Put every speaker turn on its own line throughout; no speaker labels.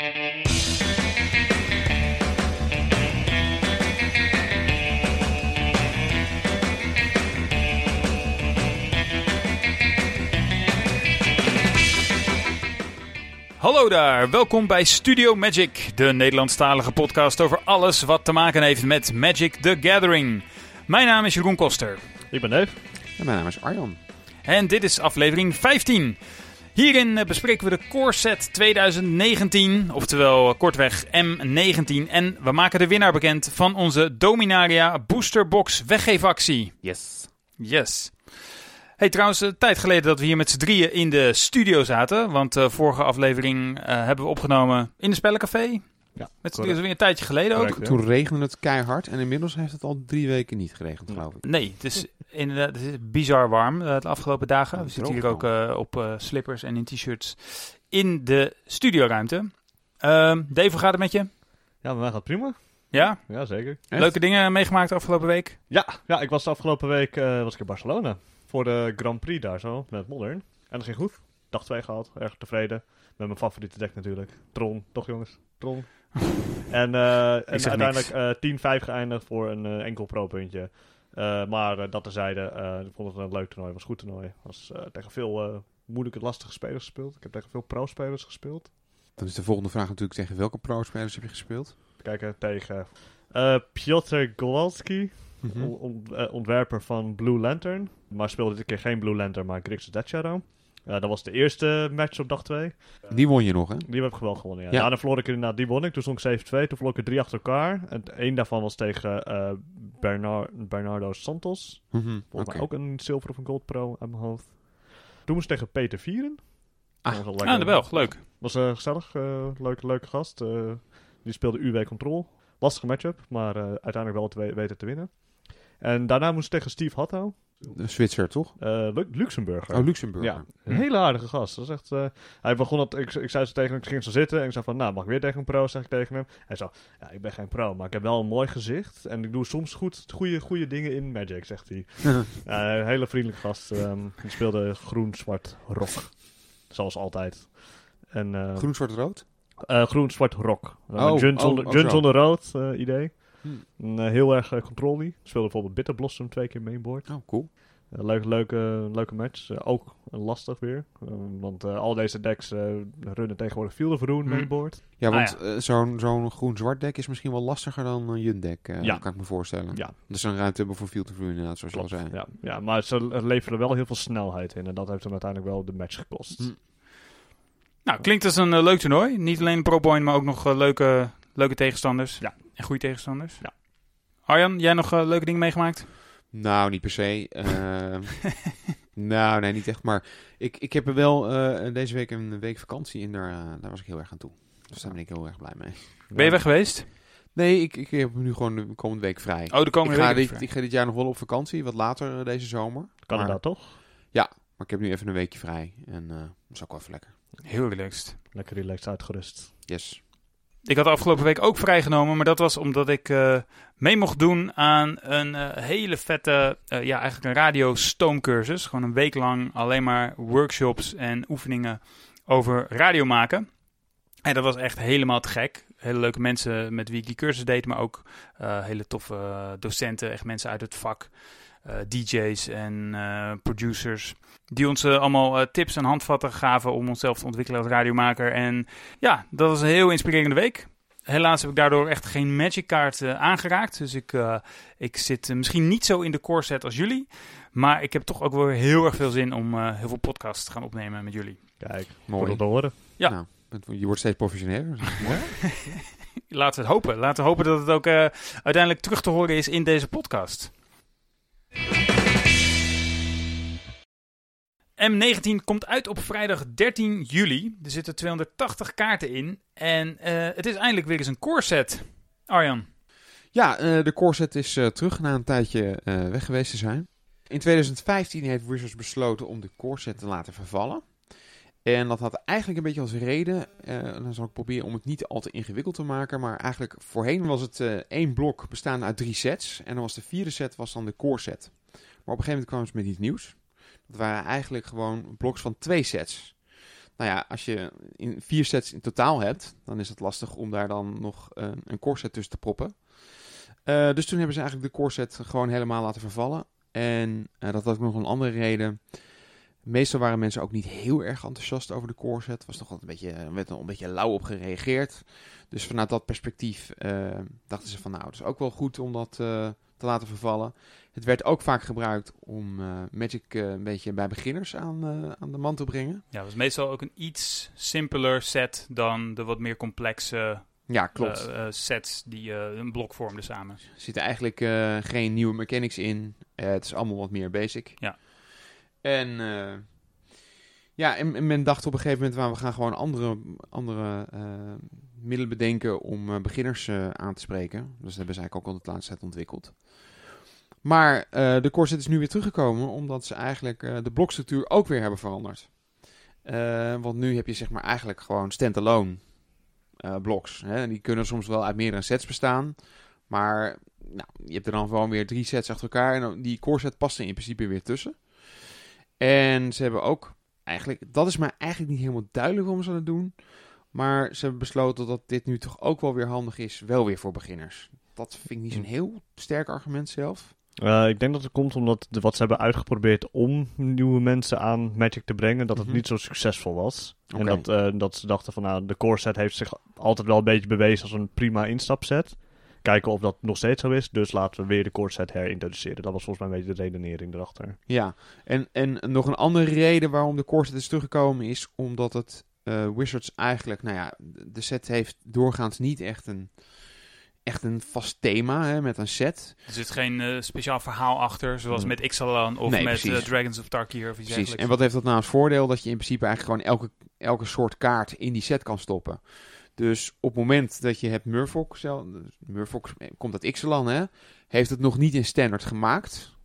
Hallo daar, welkom bij Studio Magic, de Nederlandstalige podcast over alles wat te maken heeft met Magic the Gathering. Mijn naam is Jeroen Koster
Ik ben Dave.
En mijn naam is Arjan.
en dit is aflevering 15. Hierin eh, bespreken we de Core Set 2019, oftewel kortweg M19. En we maken de winnaar bekend van onze Dominaria Booster Box weggeefactie.
Yes.
Yes. Hey, trouwens, een tijd geleden dat we hier met z'n drieën in de studio zaten. Want de vorige aflevering eh, hebben we opgenomen in de Spellencafé.
Ja,
dat is weer een tijdje geleden ook.
Toen regende het keihard en inmiddels heeft het al drie weken niet geregend, geloof ik.
Nee, het is inderdaad het is bizar warm eh, de afgelopen dagen. We zitten hier ook eh, op eh, slippers en in t-shirts in de studioruimte. Ehm Dave, hoe gaat het met je?
Ja, bij mij gaat het prima.
Ja?
Ja, zeker.
Echt?
Leuke dingen meegemaakt de afgelopen week?
Ja, ja ik was de afgelopen week eh, was ik in Barcelona. Voor de Grand Prix daar zo, met Modern. En dat ging goed. Dag 2 gehad. Erg tevreden. Met mijn favoriete deck natuurlijk. Tron. Toch jongens? Tron. en eh, en uiteindelijk eh 10-5 geëindigd voor een eh, enkel pro-puntje. Eh, maar eh, dat terzijde, eh ik vond het een leuk toernooi. was een goed toernooi. was eh, tegen veel eh, moeilijke, lastige spelers gespeeld. Ik heb tegen veel pro-spelers gespeeld.
Dan is de volgende vraag natuurlijk tegen welke pro-spelers heb je gespeeld?
Kijken tegen eh Piotr Gowalski.
Mhm.
on- on- eh, ontwerper van Blue Lantern. Maar speelde dit keer geen Blue Lantern, maar Grixis Death Shadow. Eh, dat was de eerste match op dag 2.
Die won je nog, hè?
Die heb ik wel gewonnen, ja.
Ja.
Daarna verloor ik inderdaad, die won ik. Toen stond ik 7-2. Toen verloor ik er drie achter elkaar. En één daarvan was tegen eh, Bernard, Bernardo Santos.
Mhm,
Volgens
oké.
mij ook een zilver of een gold pro uit mijn hoofd. Toen moest ik tegen Peter Vieren.
Ah.
Dat was
Ah, de Belg, leuk.
Was eh, gezellig. eh, leuke, leuke gast. Eh, die speelde UW Control. Lastige matchup, maar eh, uiteindelijk wel te we- weten te winnen. En daarna moest ik tegen Steve Hatto.
De Zwitser, toch?
eh, Lu- Luxemburger.
Oh, Luxemburg.
Ja, een hele aardige gast. Dat is echt, eh, hij begon dat, ik, ik zei ze tegen hem, ik ging zo zitten en ik zei van, nou, mag ik weer tegen een pro, zeg ik tegen hem. Hij zei, ja, ik ben geen pro, maar ik heb wel een mooi gezicht en ik doe soms goed, goede, goede dingen in Magic, zegt hij. Ja, een hele vriendelijke gast. ehm, die speelde groen-zwart rock, zoals altijd. En, eh,
Groen, zwart,
eh, groen-zwart rock. Uh,
Oh,
Jun
oh,
zonder, rood eh, idee.
Hmm.
Een, eh, heel erg uh, control Speelde bijvoorbeeld Bitter Blossom twee keer mainboard.
Oh, cool.
Uh, leuke, leuke, leuke match. Uh, ook lastig weer. Uh, want uh, al deze decks uh, runnen tegenwoordig Field of Rune
Hmm.
mainboard.
Ja,
Ah,
want eh, zo'n zo'n groen-zwart deck is misschien wel lastiger dan een Jun-deck, eh,
Ja.
kan ik me voorstellen.
Ja.
Is een ruimte hebben voor Field of View inderdaad, zoals
Klopt.
je al zei.
Ja, ja, maar ze leveren wel heel veel snelheid in. En dat heeft hem uiteindelijk wel de match gekost.
Hmm.
Nou, klinkt als een eh, leuk toernooi. Niet alleen Pro Boy, maar ook nog eh, leuke, leuke tegenstanders.
Ja.
En goede tegenstanders.
Ja.
Arjan, jij nog eh, leuke dingen meegemaakt?
Nou, niet per se. Ehm, nou, nee, niet echt. Maar ik, ik heb er wel eh, deze week een week vakantie in. Daar, eh, daar was ik heel erg aan toe. Dus daar ben ik heel erg blij mee.
Ben je weg geweest?
Nee, ik, ik heb nu gewoon de komende week vrij.
Oh, de komende
ik, ga
week.
dit, ik ga dit jaar nog wel op vakantie, wat later deze zomer.
Canada
Maar,
toch?
maar ik heb nu even een weekje vrij. En eh, dat is ook wel even lekker.
Heel relaxed.
Lekker relaxed uitgerust.
Yes.
Ik had afgelopen week ook vrijgenomen, maar dat was omdat ik eh, mee mocht doen aan een eh, hele vette, eh, ja, eigenlijk een radiostoomcursus. Gewoon een week lang alleen maar workshops en oefeningen over radio maken. En dat was echt helemaal te gek. Hele leuke mensen met wie ik die cursus deed, maar ook hele toffe docenten, echt mensen uit het vak. Eh, DJ's en eh, producers. Die ons eh, allemaal tips en handvatten gaven om onszelf te ontwikkelen als radiomaker. En ja, dat was een heel inspirerende week. Helaas heb ik daardoor echt geen Magic kaart aangeraakt. Dus ik, eh, ik zit misschien niet zo in de core set als jullie. Maar ik heb toch ook weer heel erg veel zin om eh, heel veel podcasts te gaan opnemen met jullie.
Kijk,
Mooi.
om te horen.
Ja.
Nou, je wordt steeds professioneler. dus mooi.
Laten we het hopen. Laten we hopen dat het ook eh, uiteindelijk terug te horen is in deze podcast. M19 komt uit op vrijdag 13 juli. Er zitten 280 kaarten in. En eh, het is eindelijk weer eens een core set. Arjan.
Ja, eh, de core set is eh, terug na een tijdje weg geweest te zijn. In 2015 heeft Wizards besloten om de core set te laten vervallen. En dat had eigenlijk een beetje als reden, eh, dan zal ik proberen om het niet al te ingewikkeld te maken, maar eigenlijk voorheen was het eh, één blok bestaande uit drie sets. En dan was de vierde set was dan de core set. Maar op een gegeven moment kwamen ze met iets nieuws. Dat waren eigenlijk gewoon bloks van twee sets. nou ja, als je in vier sets in totaal hebt, dan is het lastig om daar dan nog eh, een core set tussen te proppen. Dus toen hebben ze eigenlijk de core set gewoon helemaal laten vervallen. En dat had ook nog een andere reden. Meestal waren mensen ook niet heel erg enthousiast over de core set. Was toch wel een beetje, er werd er een beetje lauw op gereageerd. Dus vanuit dat perspectief eh, dachten ze van nou, het is ook wel goed om dat eh, te laten vervallen. Het werd ook vaak gebruikt om eh, Magic een beetje bij beginners aan, aan de man te brengen.
Ja, het was meestal ook een iets simpeler set dan de wat meer complexe
Ja, klopt.
sets die een blok vormden samen.
Er zitten eigenlijk geen nieuwe mechanics in. Het is allemaal wat meer basic.
Ja.
En eh, ja, en, en men dacht op een gegeven moment, "Nou, we gaan gewoon andere, andere eh, middelen bedenken om eh, beginners aan te spreken. Dus dat hebben ze eigenlijk ook al de laatste tijd ontwikkeld. Maar de core set is nu weer teruggekomen, omdat ze eigenlijk de blokstructuur ook weer hebben veranderd. Want nu heb je zeg maar eigenlijk gewoon standalone? En die kunnen soms wel uit meerdere sets bestaan. Maar nou, je hebt er dan gewoon weer drie sets achter elkaar. En die core set past er in principe weer tussen. En ze hebben ook eigenlijk, dat is mij eigenlijk niet helemaal duidelijk waarom ze dat doen. Maar ze hebben besloten dat dit nu toch ook wel weer handig is, wel weer voor beginners. Dat vind ik niet zo'n heel sterk argument zelf.
Eh, ik denk dat het komt omdat de, wat ze hebben uitgeprobeerd om nieuwe mensen aan Magic te brengen, dat het
Mhm.
niet zo succesvol was. En dat, eh, dat ze dachten van nou, de core set heeft zich altijd wel een beetje bewezen als een prima instapset. Kijken of dat nog steeds zo is, dus laten we weer de core set herintroduceren. Dat was volgens mij een beetje de redenering erachter.
Ja, en, en nog een andere reden waarom de core set is teruggekomen is omdat het eh, Wizards eigenlijk, nou ja, de set heeft doorgaans niet echt een, echt een vast thema hè, met een set.
Er zit geen eh, speciaal verhaal achter, zoals met Ixalan of
Nee,
met eh, Dragons of Tarkir of iets
Precies.
dergelijks.
En wat heeft dat nou als voordeel? Dat je in principe eigenlijk gewoon elke, elke soort kaart in die set kan stoppen. Dus op het moment dat je hebt Murfolk, Murfolk komt uit Ixalan, hè, heeft het nog niet in standaard gemaakt.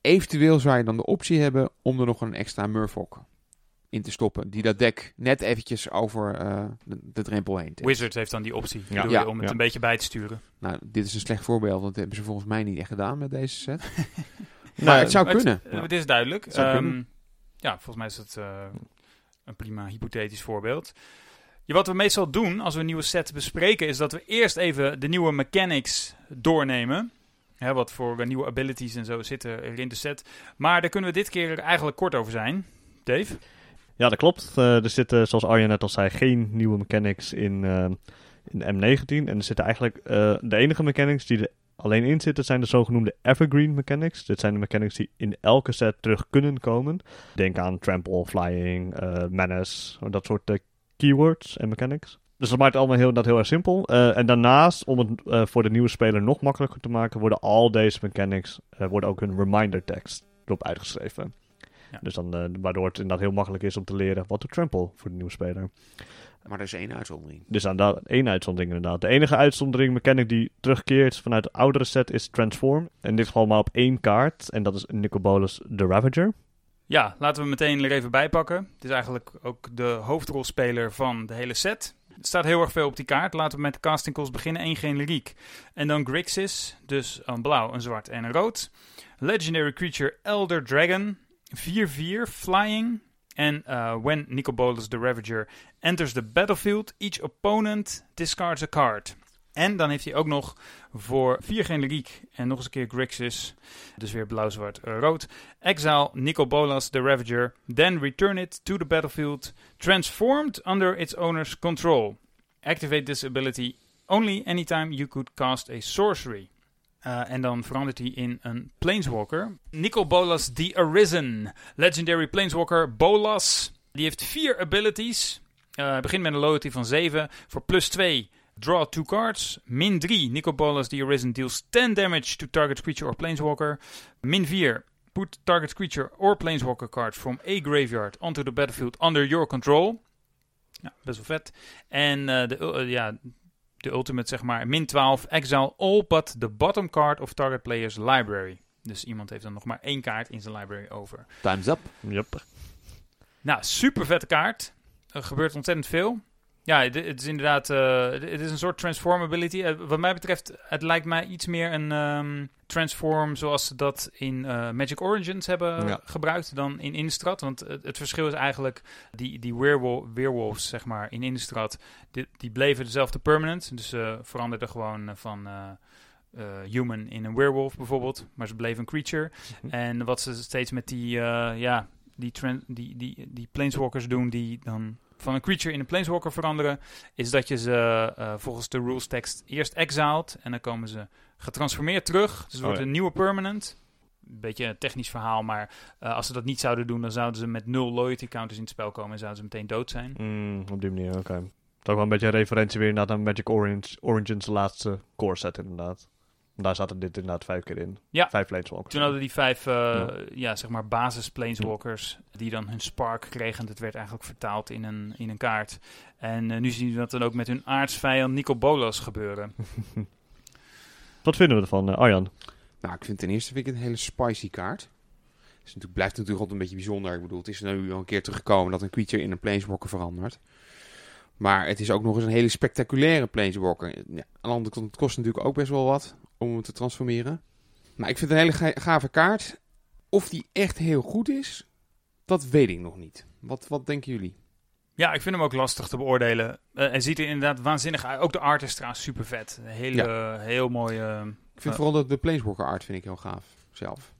Eventueel zou je dan de optie hebben om er nog een extra Murfolk in te stoppen. Die dat deck net eventjes over eh, de, de drempel heen tilt.
Wizards heeft dan die optie
Ja.
bedoel je,
Ja.
om het
Ja.
een beetje bij te sturen.
Nou, dit is een slecht voorbeeld, want dat hebben ze volgens mij niet echt gedaan met deze set.
Nee,
maar het zou
Maar het-
kunnen.
eh, Het is duidelijk.
Het
Ehm,
kunnen.
ja, volgens mij is het eh, een prima hypothetisch voorbeeld. Wat we meestal doen als we een nieuwe set bespreken, is dat we eerst even de nieuwe mechanics doornemen. Wat voor nieuwe abilities en zo zitten er in de set. Maar daar kunnen we dit keer eigenlijk kort over zijn. Dave?
Ja, dat klopt. Eh, er zitten, zoals Arjen net al zei, geen nieuwe mechanics in, eh, in M19. En er zitten eigenlijk eh, de enige mechanics die er alleen in zitten, zijn de zogenoemde evergreen mechanics. Dit zijn de mechanics die in elke set terug kunnen komen. Denk aan trample, flying, menace, dat soort keywords en mechanics. Dus dat maakt het allemaal heel, dat heel erg simpel. Eh, en daarnaast, om het eh, voor de nieuwe speler nog makkelijker te maken, worden al deze mechanics eh, worden ook hun reminder tekst erop uitgeschreven.
Ja.
Dus dan, eh, waardoor het inderdaad heel makkelijk is om te leren wat de trample voor de nieuwe speler.
Maar er is één uitzondering.
Dus aan dat één uitzondering inderdaad. De enige uitzondering mechanic die terugkeert vanuit de oudere set is Transform. In dit geval maar op één kaart. En dat is Nicobolus the Ravager.
Ja, laten we meteen er even bij pakken. Het is eigenlijk ook de hoofdrolspeler van de hele set. Er staat heel erg veel op die kaart. Laten we met de casting calls beginnen. Eén generiek. En dan Grixis, dus een blauw, een zwart en een rood. Legendary creature Elder Dragon. 4-4, flying. En uh, when Nicobolus the Ravager enters the battlefield, each opponent discards a card. En dan heeft hij ook nog voor 4 generiek en nog eens een keer Grixis. Dus weer blauw, zwart, eh, rood. Exile Nicobolas the Ravager, then return it to the battlefield, transformed under its owner's control. Activate this ability only anytime you could cast a sorcery. Uh, en dan verandert hij in een Planeswalker. Nicobolas the Arisen. Legendary Planeswalker Bolas. Die heeft vier abilities. Uh, begint met een loyalty van 7 voor plus 2. Draw two cards. Min 3. Nicobolas the Arisen deals 10 damage to target creature or planeswalker. Min 4. Put target creature or planeswalker card from a graveyard onto the battlefield under your control. Ja, best wel vet. En uh, de, uh, ja, de ultimate zeg maar. Min 12. Exile all but the bottom card of target player's library. Dus iemand heeft dan nog maar één kaart in zijn library over.
Time's up.
Yep.
Nou, super vette kaart. Er gebeurt ontzettend veel. Ja, het, is inderdaad, eh, het is een soort transformability. Eh, wat mij betreft, het lijkt mij iets meer een ehm, transform zoals ze dat in eh, Magic Origins hebben
Ja.
gebruikt dan in Innistrad. Want het, het verschil is eigenlijk, die, die weerwol weerwolves zeg maar in Innistrad, die, die bleven dezelfde permanent. Dus ze veranderden gewoon van human in een werewolf bijvoorbeeld, maar ze bleven een creature.
Mhm.
En wat ze steeds met die, ja, die, die, die, die planeswalkers doen, die dan van een creature in een planeswalker veranderen, is dat je ze eh, volgens de rules tekst eerst exiled en dan komen ze getransformeerd terug. Dus het
Oh,
wordt
ja.
een nieuwe permanent. Een beetje een technisch verhaal, maar eh, als ze dat niet zouden doen, dan zouden ze met nul loyalty counters in het spel komen en zouden ze meteen dood zijn.
Mm, op die manier, oké. Het is ook wel een beetje een referentie weer aan Magic Orange, Origins laatste core set inderdaad. Daar zaten dit inderdaad vijf keer in.
Ja.
Vijf planeswalkers.
Toen hadden die vijf, eh, ja.
Ja.
zeg maar basis planeswalkers, die dan hun spark kregen. Dat werd eigenlijk vertaald in een, in een kaart. En eh, nu zien we dat dan ook met hun aardsvijand Nico Bolas gebeuren.
Wat vinden we ervan, eh, Arjan?
Nou, ik vind ten eerste vind ik het een hele spicy kaart. Het is natuurlijk, blijft natuurlijk altijd een beetje bijzonder. Ik bedoel, het is nu al een keer teruggekomen dat een creature in een planeswalker verandert. Maar het is ook nog eens een hele spectaculaire planeswalker. Ja, aan de andere kant, het kost natuurlijk ook best wel wat om hem te transformeren. Maar ik vind het een hele ga- gave kaart. Of die echt heel goed is, dat weet ik nog niet. Wat, wat denken jullie?
Ja, ik vind hem ook lastig te beoordelen. Eh hij ziet er inderdaad waanzinnig uit. Ook de art is trouwens super vet. Een hele, heel mooie...
Ik vind
Ja.
vooral de, de planeswalker art vind ik heel gaaf, zelf.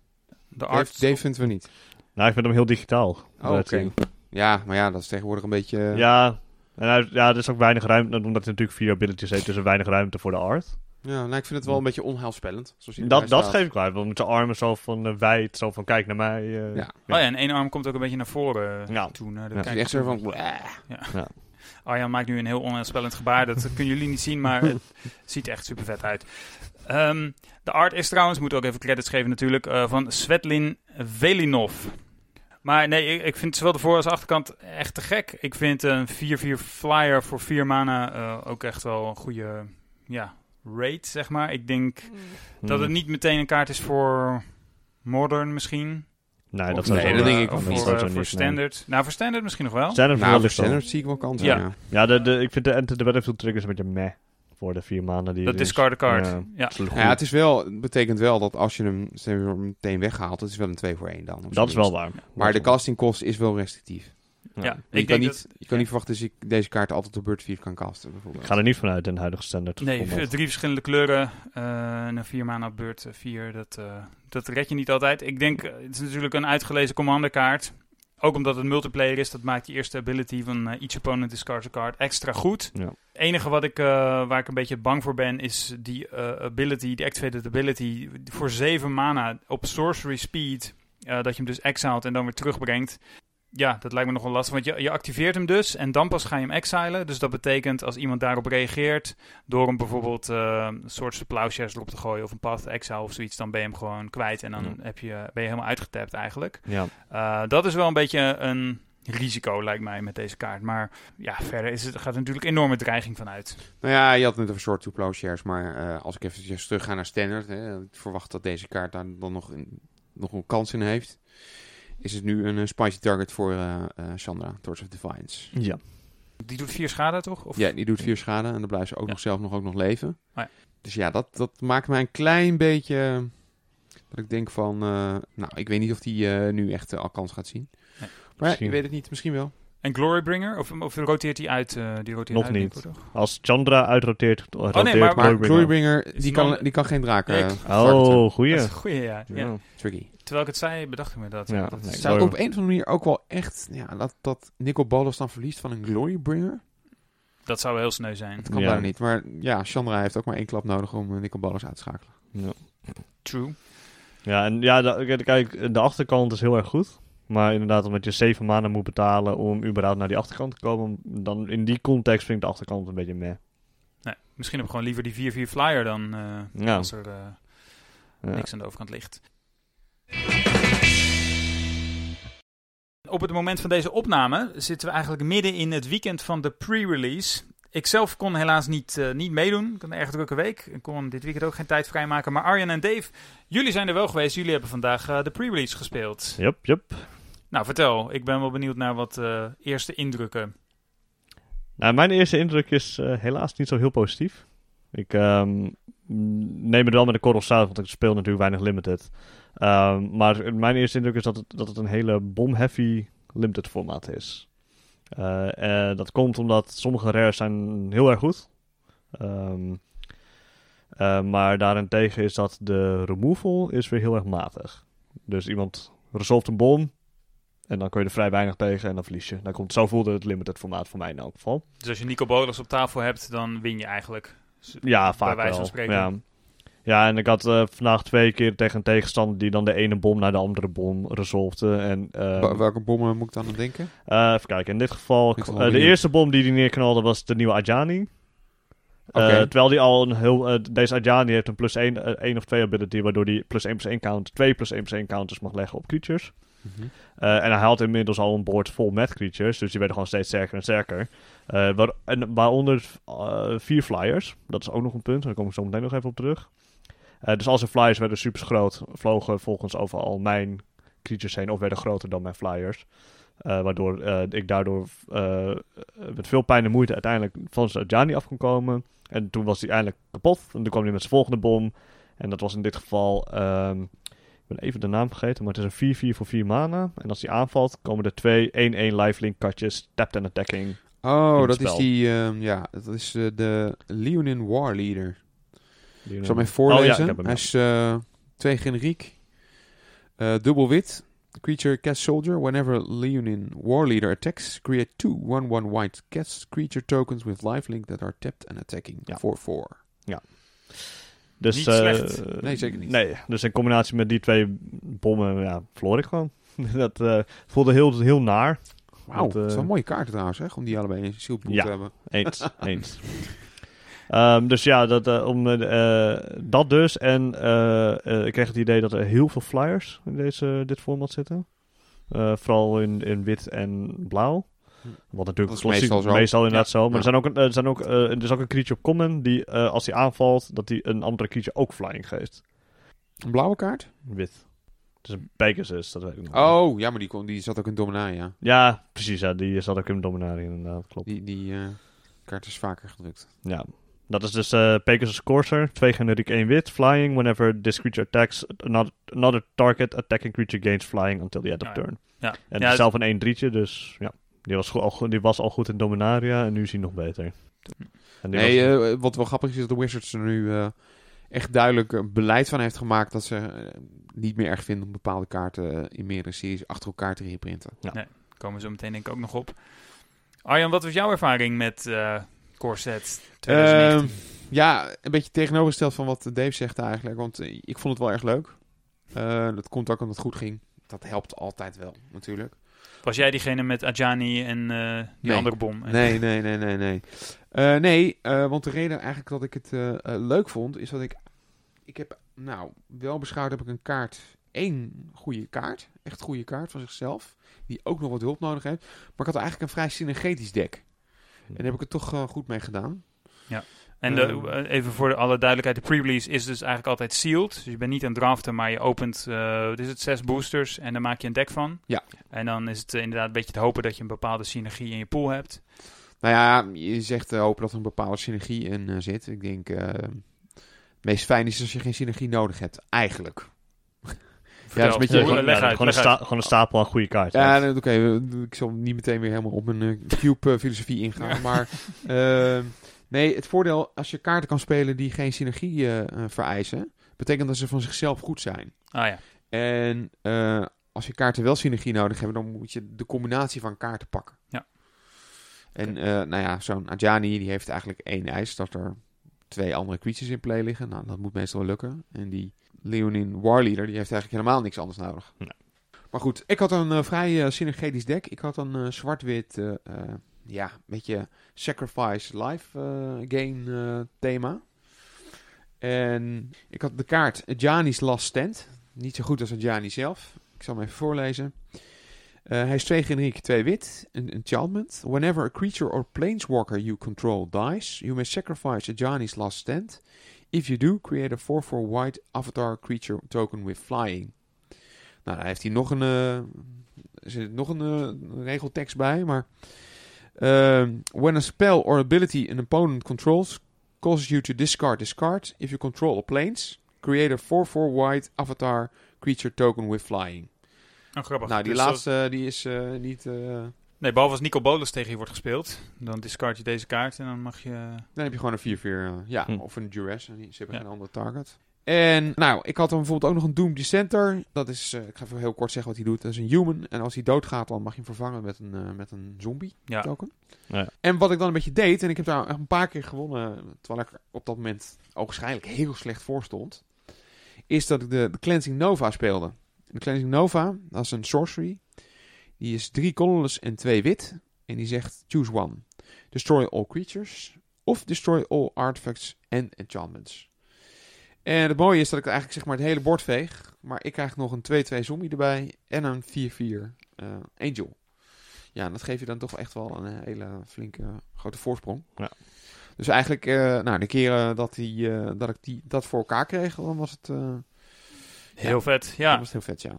De art
Dave, Dave vindt we niet.
Nou, ik vind hem heel digitaal.
Oh, oké. Ja, maar ja, dat is tegenwoordig een beetje...
Ja, en hij, ja, er is ook weinig ruimte, omdat hij natuurlijk vier abilities heeft, dus er weinig ruimte voor de art.
Ja, nou, ik vind het wel een beetje onheilspellend. Zoals
Dat, dat
staat.
geef ik wel. Want met zijn armen zo van eh, wijd, zo van kijk naar mij. eh,
Ja.
Oh ja, en één arm komt ook een beetje naar voren eh,
Ja.
toe. Naar de
Ja.
Echt zo van... "Bleh."
Arjan maakt nu een heel onheilspellend gebaar. Dat kunnen jullie niet zien, maar het ziet echt super vet uit. Ehm, de art is trouwens, moet ook even credits geven natuurlijk, eh, van Svetlin Velinov. Maar nee, ik, ik vind zowel de voor- als achterkant echt te gek. Ik vind een 4-4 flyer voor 4 mana eh, ook echt wel een goede ja, rate, zeg maar. Ik denk dat
Hmm.
het niet meteen een kaart is voor Modern misschien.
Nee, dat
Of
nee, dat
voor,
denk ik
of
niet.
voor,
Dat zou
voor
niet, nee.
Standard. Nou, voor Standard misschien nog wel.
Standard
Nou,
voor
standaard zie ik wel kansen,
Ja.
ja.
Ja, de, de, ik vind de Enter the Battlefield triggers een beetje meh voor de vier maanden die
Dat
is.
discard card.
Ja,
Ja.
dat.
Ja, het, is wel, het betekent wel dat als je hem meteen weghaalt, het is wel een 2 voor 1 dan.
dat is wel waar.
Maar de
Dat is
castingkost is wel restrictief.
Ja.
Ja.
je,
Ik
kan
denk
niet,
dat-
je kan
ja.
niet verwachten dat je deze kaart altijd op beurt 4 kan casten.
Ik
Bijvoorbeeld.
ga er niet vanuit in de huidige standaard.
Nee, drie verschillende kleuren. eh en een vier maanden op beurt eh, vier. Dat, eh, dat red je niet altijd. Ik denk, eh, het is natuurlijk een uitgelezen commanderkaart. Ook omdat het multiplayer is, dat maakt die eerste ability van eh, each opponent discards a card extra goed.
Ja.
Het enige wat ik, eh, waar ik een beetje bang voor ben, is die eh, ability, die activated ability voor 7 mana op sorcery speed. eh, dat je hem dus exiled en dan weer terugbrengt. Ja, dat lijkt me nogal lastig, want je, je activeert hem dus en dan pas ga je hem exilen. Dus dat betekent als iemand daarop reageert, door hem bijvoorbeeld eh, een soort plowshares erop te gooien of een path exile of zoiets, dan ben je hem gewoon kwijt en dan
Ja.
heb je, ben je helemaal uitgetapt eigenlijk.
Ja.
Eh, dat is wel een beetje een risico, lijkt mij, met deze kaart. Maar ja, verder is het, gaat er natuurlijk enorme dreiging van uit.
Nou ja, je had net over short to plowshares, maar eh, als ik eventjes terug ga naar standard, hè, ik verwacht dat deze kaart daar dan nog een, nog een kans in heeft. Is het nu een eh, spicy target voor eh eh, Chandra, Torch of Defiance.
ja.
Die doet vier schade, toch? Of?
Ja, die doet vier schade en dan blijft ze ook
Ja.
nog zelf nog, ook nog leven.
Oh ja.
Dus ja, dat, dat maakt mij een klein beetje... Dat ik denk van... eh, nou, ik weet niet of die eh, nu echt eh, al kans gaat zien.
Nee.
Maar ja, ik weet het niet. Misschien wel.
En Glorybringer? Of, of roteert hij uit? eh, die roteert
Nog
uit,
niet.
denk ik, toch?
Als Chandra uitroteert, roteert
maar-
Maar
Glorybringer.
Glorybringer,
Is
die kan, die kan geen draken
Ik-
eh.
Oh,
Dat
goeie.
is een goeie, ja. ja.
Ja.
Tricky.
Terwijl ik het zei, bedacht ik me dat.
Ja,
dat
nee,
is-
ik
Zou op een of andere manier ook wel echt... Ja, dat, dat Nicol Bolas dan verliest van een Glorybringer?
dat zou wel heel sneu zijn.
Dat kan
Ja.
bijna niet. Maar ja, Chandra heeft ook maar één klap nodig om uh, Nicol Bolas uit te schakelen.
Ja.
True.
Ja, en ja, de, kijk, de achterkant is heel erg goed. Maar inderdaad, omdat je 7 maanden moet betalen om überhaupt naar die achterkant te komen, dan in die context vind ik de achterkant een beetje meh.
Nee, misschien heb ik gewoon liever die 4-4 flyer dan eh,
Ja.
als er eh,
Ja.
niks aan de overkant ligt. Op het moment van deze opname zitten we eigenlijk midden in het weekend van de pre-release. Ik zelf kon helaas niet, eh, niet meedoen. Ik had een erg drukke week. Ik kon dit weekend ook geen tijd vrijmaken. Maar Arjen en Dave, jullie zijn er wel geweest. Jullie hebben vandaag de pre-release gespeeld.
Jup, jup.
Nou, vertel. Ik ben wel benieuwd naar wat eh, eerste indrukken.
Nou, mijn eerste indruk is eh, helaas niet zo heel positief. Ik ehm, neem het wel met de korrel zout, want ik speel natuurlijk weinig limited. Ehm, maar mijn eerste indruk is dat het, dat het een hele bomb-heavy limited formaat is. Eh, dat komt omdat sommige rares zijn heel erg goed. Eh, maar daarentegen is dat de removal is weer heel erg matig. Dus iemand resolft een bom en dan kun je er vrij weinig tegen en dan verlies je. Dan komt, zo voelde het limited formaat voor mij in elk geval.
Dus als je Nico Bolas op tafel hebt, dan win je eigenlijk.
Ja,
Bij
vaak
wijze van
wel.
spreken.
Ja. ja, en ik had eh, vandaag twee keer tegen een tegenstander die dan de ene bom naar de andere bom resolvede. En, eh,
Wa- welke bommen moet ik dan aan denken?
eh, even kijken, in dit geval, eh, de eerste bom die hij neerknalde was de nieuwe Ajani. Eh,
Oké.
terwijl die al een heel. deze Ajani heeft een plus 1, eh, 1 of 2 ability, waardoor hij plus 1 plus 1 count, 2 plus 1 plus 1 counters mag leggen op creatures. Eh, en hij had inmiddels al een board vol met creatures, dus die werden gewoon steeds sterker en sterker. Eh, en waaronder eh, vier flyers, dat is ook nog een punt, daar kom ik zo meteen nog even op terug. Dus als de flyers werden super groot, vlogen volgens overal mijn creatures heen, of werden groter dan mijn flyers. Waardoor ik daardoor met veel pijn en moeite uiteindelijk van zijn Jani af kon komen. En toen was hij eindelijk kapot. En toen kwam hij met zijn volgende bom. En dat was in dit geval. ehm, ben even de naam vergeten, maar het is een 4-4 voor 4 mana. En als hij aanvalt, komen er twee 1-1 lifelink katjes, tapped en attacking.
Oh, dat is die, ehm, ja, dat is eh, de Leonin War Leader.
Die
Ik zal
Oh, ja,
voorlezen.
ik
Hij
ja.
is eh, twee generiek, eh, dubbel wit. Creature cast soldier. Whenever Leonin War Leader attacks, create two 1-1 white cast creature tokens with lifelink that are tapped and attacking
Ja.
4-4.
Dus,
Niet
eh,
slecht.
Nee, zeker niet.
Nee, dus in combinatie met die twee bommen, ja, verloor ik gewoon. dat eh, voelde heel, heel naar.
Wauw,
Dat,
dat
eh,
is wel een mooie kaarten trouwens, hè? Om die allebei in zielpool
Ja.
te hebben.
Eens, eens. Ehm, dus ja, dat, om, dat dus. En eh, eh, ik kreeg het idee dat er heel veel flyers in deze, dit format zitten. Eh, vooral in, in wit en blauw. Wat natuurlijk
Dat is
klassiek-
meestal zo.
meestal inderdaad
Ja.
zo. Maar
Ja.
er, zijn ook er, zijn ook, eh, er is ook een creature op common die eh, als hij aanvalt, dat hij een andere creature ook flying geeft.
Een blauwe kaart?
Wit. Het is een Pegasus, dat weet ik nog.
Oh, ja, maar die, kon, die zat ook in Dominaria.
Ja, precies. Ja, die zat ook in Dominaria inderdaad, klopt.
Die, die eh, kaart is vaker gedrukt.
Ja. Dat is dus eh Pegasus Courser. Twee generiek, één wit. Flying. Whenever this creature attacks another, another target, attacking creature gains flying until the end of
ja.
turn.
Ja,
En
ja,
het is zelf een 1 drietje, dus ja. Die was, al, die was al goed in Dominaria en nu is hij nog beter. En
Nee,
was-
eh, wat wel grappig is, is dat de Wizards er nu eh, echt duidelijk een beleid van heeft gemaakt dat ze eh, niet meer erg vinden om bepaalde kaarten eh, in meerdere series achter elkaar te reprinten.
komen we zo meteen denk ik ook nog op. Arjan, wat was jouw ervaring met eh Corset 2019?
Ehm, ja, een beetje tegenovergesteld van wat Dave zegt eigenlijk, want eh, ik vond het wel erg leuk. Eh, dat komt ook omdat het goed ging. Dat helpt altijd wel, natuurlijk.
Was jij diegene met Ajani en eh, die
Nee.
andere bom?
Nee, nee, nee, nee, nee. Eh, nee, eh, want de reden eigenlijk dat ik het eh, eh, leuk vond, is dat ik... Ik heb, nou, wel beschouwd heb ik een kaart, één goede kaart, echt goede kaart van zichzelf, die ook nog wat hulp nodig heeft. Maar ik had eigenlijk een vrij synergetisch deck. En daar heb ik het toch eh, goed mee gedaan.
En de,
Ehm.
eh, even voor alle duidelijkheid, de pre-release is dus eigenlijk altijd sealed. Dus je bent niet aan het draften, maar je opent, eh wat is het, zes boosters en dan maak je een deck van.
Ja.
En dan is het eh, inderdaad een beetje te hopen dat je een bepaalde synergie in je pool hebt.
Nou ja, je zegt eh, hopen dat er een bepaalde synergie in zit. Ik denk, eh, het meest fijn is als je geen synergie nodig hebt, eigenlijk.
Vertel.
dat is een beetje-
gewoon, ja,
uit,
een sta-
uit.
gewoon een stapel aan goede kaarten.
Ja, nee, oké. ik zal niet meteen weer helemaal op mijn cube-filosofie ingaan. Maar eh, nee, het voordeel als je kaarten kan spelen die geen synergie eh, eh, vereisen, betekent dat ze van zichzelf goed zijn.
Ah ja,
En eh, als je kaarten wel synergie nodig hebben, dan moet je de combinatie van kaarten pakken.
Ja.
En nou ja, zo'n Ajani die heeft eigenlijk één eis, dat er twee andere creatures in play liggen. Nou, dat moet meestal wel lukken. En die Leonin Warleader, die heeft eigenlijk helemaal niks anders nodig.
Nee.
Maar goed, ik had een vrij synergetisch deck. Ik had een zwart-wit, ja, een beetje sacrifice life eh, gain eh, thema. En ik had de kaart Ajani's Last Stand. Niet zo goed als Ajani zelf. Ik zal hem even voorlezen. Eh, hij is twee generiek, twee wit. Een enchantment. Whenever a creature or planeswalker you control dies, you may sacrifice Ajani's Last Stand. If you do, create a 4-4 white avatar creature token with flying. Nou, daar heeft hij nog een, er zit nog een regeltekst bij, maar Um, when a spell or ability an opponent controls causes you to discard this card, if you control a planes, create a 4-4 white avatar creature token with flying.
Oh, grappig.
Nou, die
Dus dat-
laatste die is eh, niet... eh,
Nee, behalve als Nico Bolas tegen je wordt gespeeld. Dan discard je deze kaart en dan mag je...
Dan heb je gewoon een 4-4, eh, ja,
Hm.
of een duress. en die- hebben
Ja.
geen andere target. En nou, ik had dan bijvoorbeeld ook nog een Doom Dissenter. Dat is, eh, ik ga even heel kort zeggen wat hij doet. Dat is een human. En als hij doodgaat, dan mag je hem vervangen met een, eh, met een zombie
Ja.
token.
Ja.
En wat ik dan een beetje deed, en ik heb daar echt een paar keer gewonnen, terwijl ik er op dat moment ogenschijnlijk heel slecht voor stond, is dat ik de, de Cleansing Nova speelde. De Cleansing Nova, dat is een sorcery. Die is drie colorless en twee wit. En die zegt, choose one. Destroy all creatures. Of destroy all artifacts and enchantments. En het mooie is dat ik eigenlijk zeg maar het hele bord veeg. Maar ik krijg nog een 2-2 zombie erbij. En een 4-4 eh, angel. Ja, dat geeft je dan toch echt wel een hele flinke grote voorsprong.
Ja.
Dus eigenlijk, eh, nou, de keren dat, die, eh, dat ik die, dat voor elkaar kreeg, dan was het, eh,
Heel vet, ja.
was het heel vet, ja.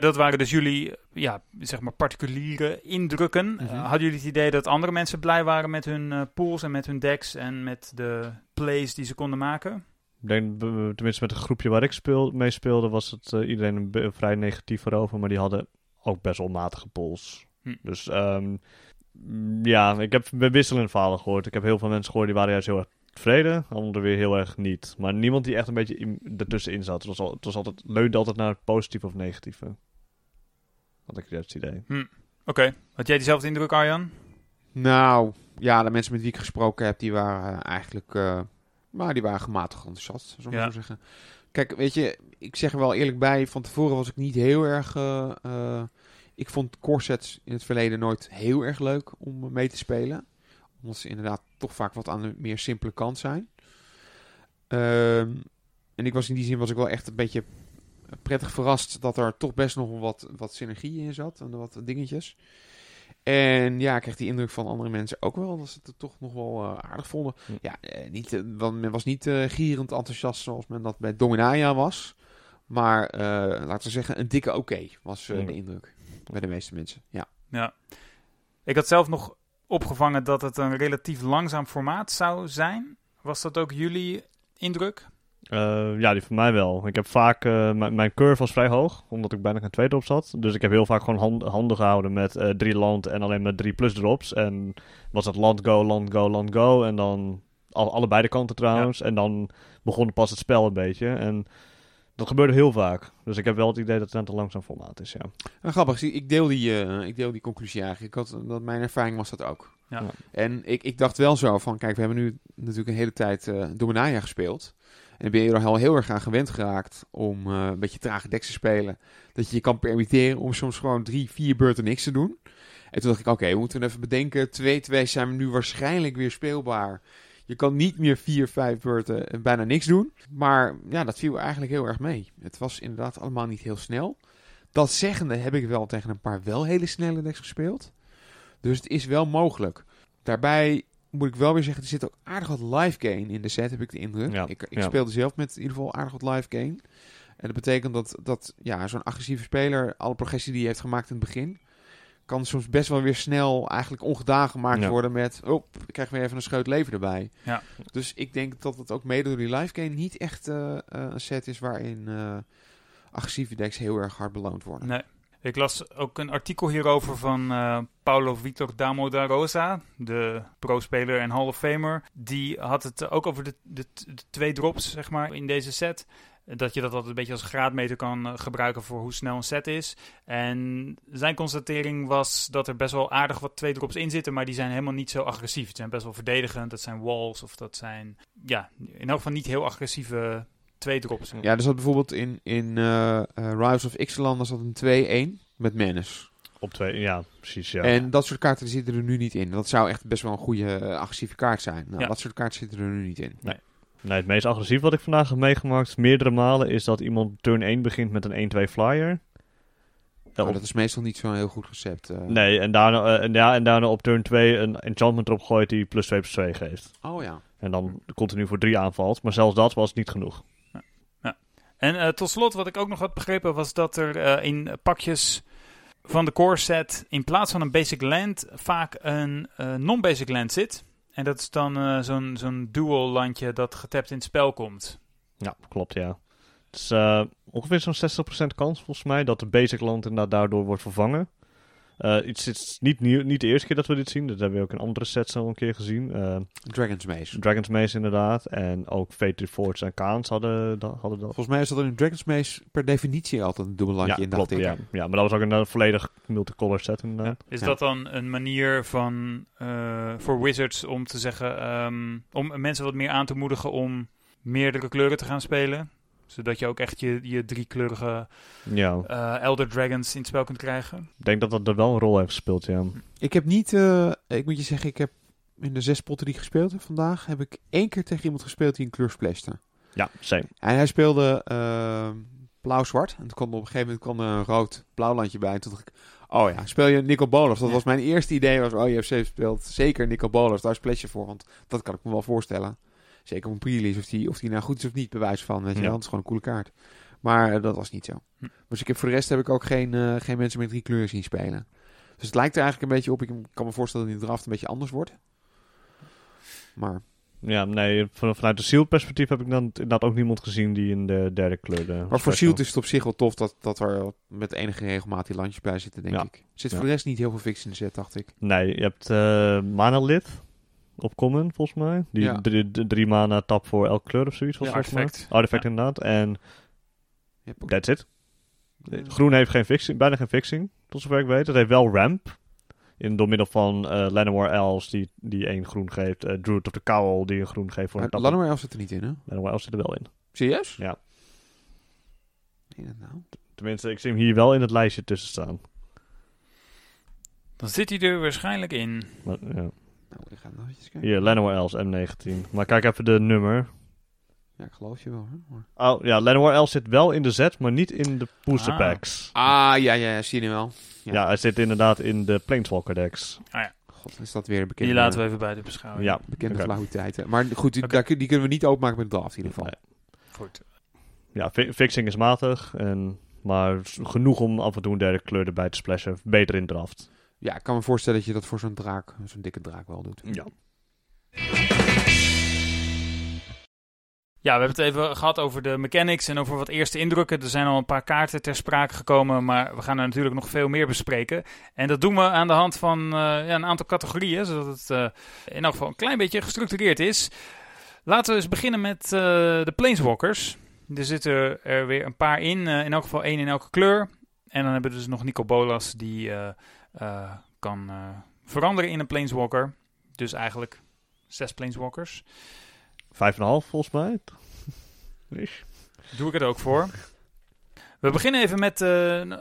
Dat waren dus jullie, ja, zeg maar particuliere indrukken.
Mhm.
Eh, hadden jullie het idee dat andere mensen blij waren met hun eh, pools en met hun decks en met de plays die ze konden maken?
Ik denk, tenminste met het groepje waar ik speel, mee speelde, was het eh, iedereen een vrij negatief erover. Maar die hadden ook best wel matige polls.
Hm.
Dus ehm, ja, ik heb wisselende verhalen gehoord. Ik heb heel veel mensen gehoord die waren juist heel erg tevreden. Anderen weer heel erg niet. Maar niemand die echt een beetje in, ertussenin zat. Het, was al, het was altijd, leunde altijd naar het positieve of negatieve. Had ik juist het idee.
Oké, had jij diezelfde indruk Arjan?
Nou, ja, de mensen met wie ik gesproken heb, die waren eigenlijk, eh, maar die waren gematigd enthousiast, zou ik
Ja.
zo zeggen. Kijk, weet je, ik zeg er wel eerlijk bij, van tevoren was ik niet heel erg, eh, eh, ik vond corsets in het verleden nooit heel erg leuk om mee te spelen. Omdat ze inderdaad toch vaak wat aan de meer simpele kant zijn. Ehm, en ik was in die zin was ik wel echt een beetje prettig verrast dat er toch best nog wat, wat synergie in zat en wat dingetjes. En ja, ik kreeg die indruk van andere mensen ook wel dat ze het toch nog wel eh, aardig vonden.
Hm.
Ja, eh, niet, eh, men was niet eh, gierend enthousiast zoals men dat bij Dominaria was. Maar eh, laten we zeggen, een dikke oké was
Hm.
de indruk bij de meeste mensen. Ja.
Ja. Ik had zelf nog opgevangen dat het een relatief langzaam formaat zou zijn. Was dat ook jullie indruk?
Eh, ja, die van mij wel. Ik heb vaak, eh, mijn- curve was vrij hoog, omdat ik bijna geen tweede op zat. Dus ik heb heel vaak gewoon hand, handen gehouden met eh, drie land en alleen met drie plus drops. En was het land go, land go, land go. En dan al, allebei de kanten trouwens. En dan begon pas het spel een beetje. En dat gebeurde heel vaak. Dus ik heb wel het idee dat het net een langzaam formaat is, ja.
Nou, grappig, ik deel, die, ik deel die conclusie eigenlijk. Ik had, dat, mijn ervaring was dat ook.
Ja.
Ja.
En ik, ik dacht wel zo van, kijk, we hebben nu natuurlijk een hele tijd eh Dominaria gespeeld. En ben je er al heel erg aan gewend geraakt om eh, een beetje trage decks te spelen. Dat je je kan permitteren om soms gewoon drie, vier beurten niks te doen. En toen dacht ik, oké, we moeten even bedenken. 2-2 zijn we nu waarschijnlijk weer speelbaar. Je kan niet meer vier, vijf beurten eh, bijna niks doen. Maar ja, dat viel eigenlijk heel erg mee. Het was inderdaad allemaal niet heel snel. Dat zeggende heb ik wel tegen een paar wel hele snelle decks gespeeld. Dus het is wel mogelijk. Daarbij moet ik wel weer zeggen, er zit ook aardig wat live gain in de set, heb ik de indruk.
Ja,
Ik, ik
ja.
speelde zelf met in ieder geval aardig wat live gain. En dat betekent dat, dat ja, zo'n agressieve speler, alle progressie die hij heeft gemaakt in het begin, kan soms best wel weer snel eigenlijk ongedaan gemaakt
Ja.
worden met, oh, ik krijg weer even een scheut leven erbij.
Ja.
Dus ik denk dat het ook mede door die live gain niet echt eh, eh, een set is waarin eh, agressieve decks heel erg hard beloond worden.
Nee. Ik las ook een artikel hierover van eh, Paulo Vitor Damo da Rosa, de pro-speler en Hall of Famer. Die had het ook over de, de, de twee drops, zeg maar, in deze set. Dat je dat altijd een beetje als graadmeter kan eh, gebruiken voor hoe snel een set is. En zijn constatering was dat er best wel aardig wat twee drops in zitten, maar die zijn helemaal niet zo agressief. Het zijn best wel verdedigend, dat zijn walls of dat zijn, ja, in elk geval niet heel agressieve twee drops.
Ja, er zat bijvoorbeeld in, in eh eh, Rise of Ixalan daar zat een 2-1 met Menace.
Op twee, ja, precies, ja.
En dat soort kaarten zitten er nu niet in. Dat zou echt best wel een goede eh, agressieve kaart zijn. Nou,
Ja.
dat soort kaarten zitten er nu niet in.
Nee, het meest agressief wat ik vandaag heb meegemaakt, meerdere malen, is dat iemand turn 1 begint met een 1-2 flyer.
Oh, dat is meestal niet zo'n heel goed recept. eh.
Nee, en daarna, en, ja, en daarna op turn 2 een enchantment erop gooit die plus 2 plus 2 geeft.
Oh ja.
En dan continu voor 3 aanvalt. Maar zelfs dat was niet genoeg.
En eh, tot slot, wat ik ook nog had begrepen, was dat er eh, in pakjes van de core set in plaats van een basic land vaak een eh, non-basic land zit. En dat is dan zo'n zo'n dual landje dat getapt in het spel komt.
Ja, klopt, ja. Het is ongeveer zo'n 60% kans volgens mij dat de basic land inderdaad daardoor wordt vervangen. Eh, het is- het is niet, nieuw, niet de eerste keer dat we dit zien. Dat hebben we ook in andere sets al een keer gezien. Eh,
Dragon's Maze.
Dragon's Maze inderdaad. En ook Fate Forge en Kaans hadden, da- hadden dat.
Volgens mij is dat in Dragon's Maze per definitie altijd een dubbel landje
ja,
in,
klopt,
ik.
ja. ja, maar dat was ook een eh, volledig multicolor set inderdaad.
Is
Ja.
dat dan een manier van, eh, voor Wizards om te zeggen, ehm, om mensen wat meer aan te moedigen om meerdere kleuren te gaan spelen? Zodat je ook echt je, je driekleurige
Ja,
eh, Elder Dragons in het spel kunt krijgen.
ik denk dat dat er wel een rol heeft gespeeld, ja.
Ik heb niet, eh, ik moet je zeggen, ik heb in de zes potten die ik gespeeld heb vandaag, heb ik één keer tegen iemand gespeeld die een kleur splashte.
Ja, same.
En hij speelde eh, blauw-zwart. En toen kwam er op een gegeven moment kwam er een rood-blauw landje bij. En toen dacht ik, oh ja, speel je Nicol Bolas? Dat
Ja.
was mijn eerste idee. Was, oh, UFC speelt zeker Nicol Bolas. Daar splash je voor, want dat kan ik me wel voorstellen. Zeker op een pre-release, of die, of die nou goed is of niet, bewijs van. Weet je
Ja.
is gewoon een coole kaart. Maar eh, dat was niet zo.
Hm.
Dus ik heb voor de rest heb ik ook geen, eh, geen mensen met drie kleuren zien spelen. Dus het lijkt er eigenlijk een beetje op. Ik kan me voorstellen dat in de draft een beetje anders wordt. Maar
Ja, nee, van, vanuit de Shield perspectief heb ik dan inderdaad ook niemand gezien die in de derde kleur... de
Maar voor
special-
Shield is het op zich wel tof dat, dat er met enige regelmaat die landjes bij zitten, denk
Ja.
ik. Zit
Ja.
voor de rest niet heel veel fix in de set, dacht ik.
Nee, je hebt eh mana lid op common, volgens mij. Die
Ja.
drie, de drie mana tap voor elke kleur of zoiets was
Ja,
volgens mij.
artefact. Ja.
inderdaad. En that's it. Groen heeft geen fixing, bijna geen fixing, tot zover ik weet. Het heeft wel ramp. In, door middel van eh Llanowar Elves, die, die één groen geeft. eh Druid of the Cowl, die een groen geeft voor een tap.
Llanowar Elf zit er niet in, hè?
Llanowar Elves zit er wel in.
Serieus?
Ja.
Nee, dat nou.
Tenminste, ik zie hem hier wel in het lijstje tussen staan.
Dan zit hij er waarschijnlijk in.
Maar, ja.
Nou, ik ga nog even kijken.
Hier, Elves, M19. Maar kijk even de nummer.
Ja, ik geloof je wel, hè? Maar...
Oh ja, Llanowar Elves zit wel in de set, maar niet in de booster
Ah.
packs.
Ah, ja, ja, ja, zie je nu wel. Ja.
Ja. hij zit inderdaad in de Planeswalker decks.
God, is dat weer een bekende,
Die laten we even bij de beschouwing.
Ja,
bekende
Oké.
flauwiteiten. Maar goed, die, daar die kunnen we niet openmaken met de draft in ieder geval.
Nee.
Goed.
Ja, fi- fixing is matig, en, maar genoeg om af en toe een derde kleur erbij te splashen. Beter in draft.
Ja, ik kan me voorstellen dat je dat voor zo'n draak, zo'n dikke draak wel doet.
Ja.
Ja, we hebben het even gehad over de mechanics en over wat eerste indrukken. Er zijn al een paar kaarten ter sprake gekomen, maar we gaan er natuurlijk nog veel meer bespreken. En dat doen we aan de hand van eh, ja, een aantal categorieën, zodat het eh, in elk geval een klein beetje gestructureerd is. Laten we eens beginnen met eh, de Planeswalkers. Er zitten er weer een paar in, eh, in elk geval één in elke kleur. En dan hebben we dus nog Nico Bolas, die eh, kan eh, veranderen in een Planeswalker. Dus eigenlijk zes Planeswalkers.
Vijf en een half volgens mij.
Doe ik het ook voor. We beginnen even met eh,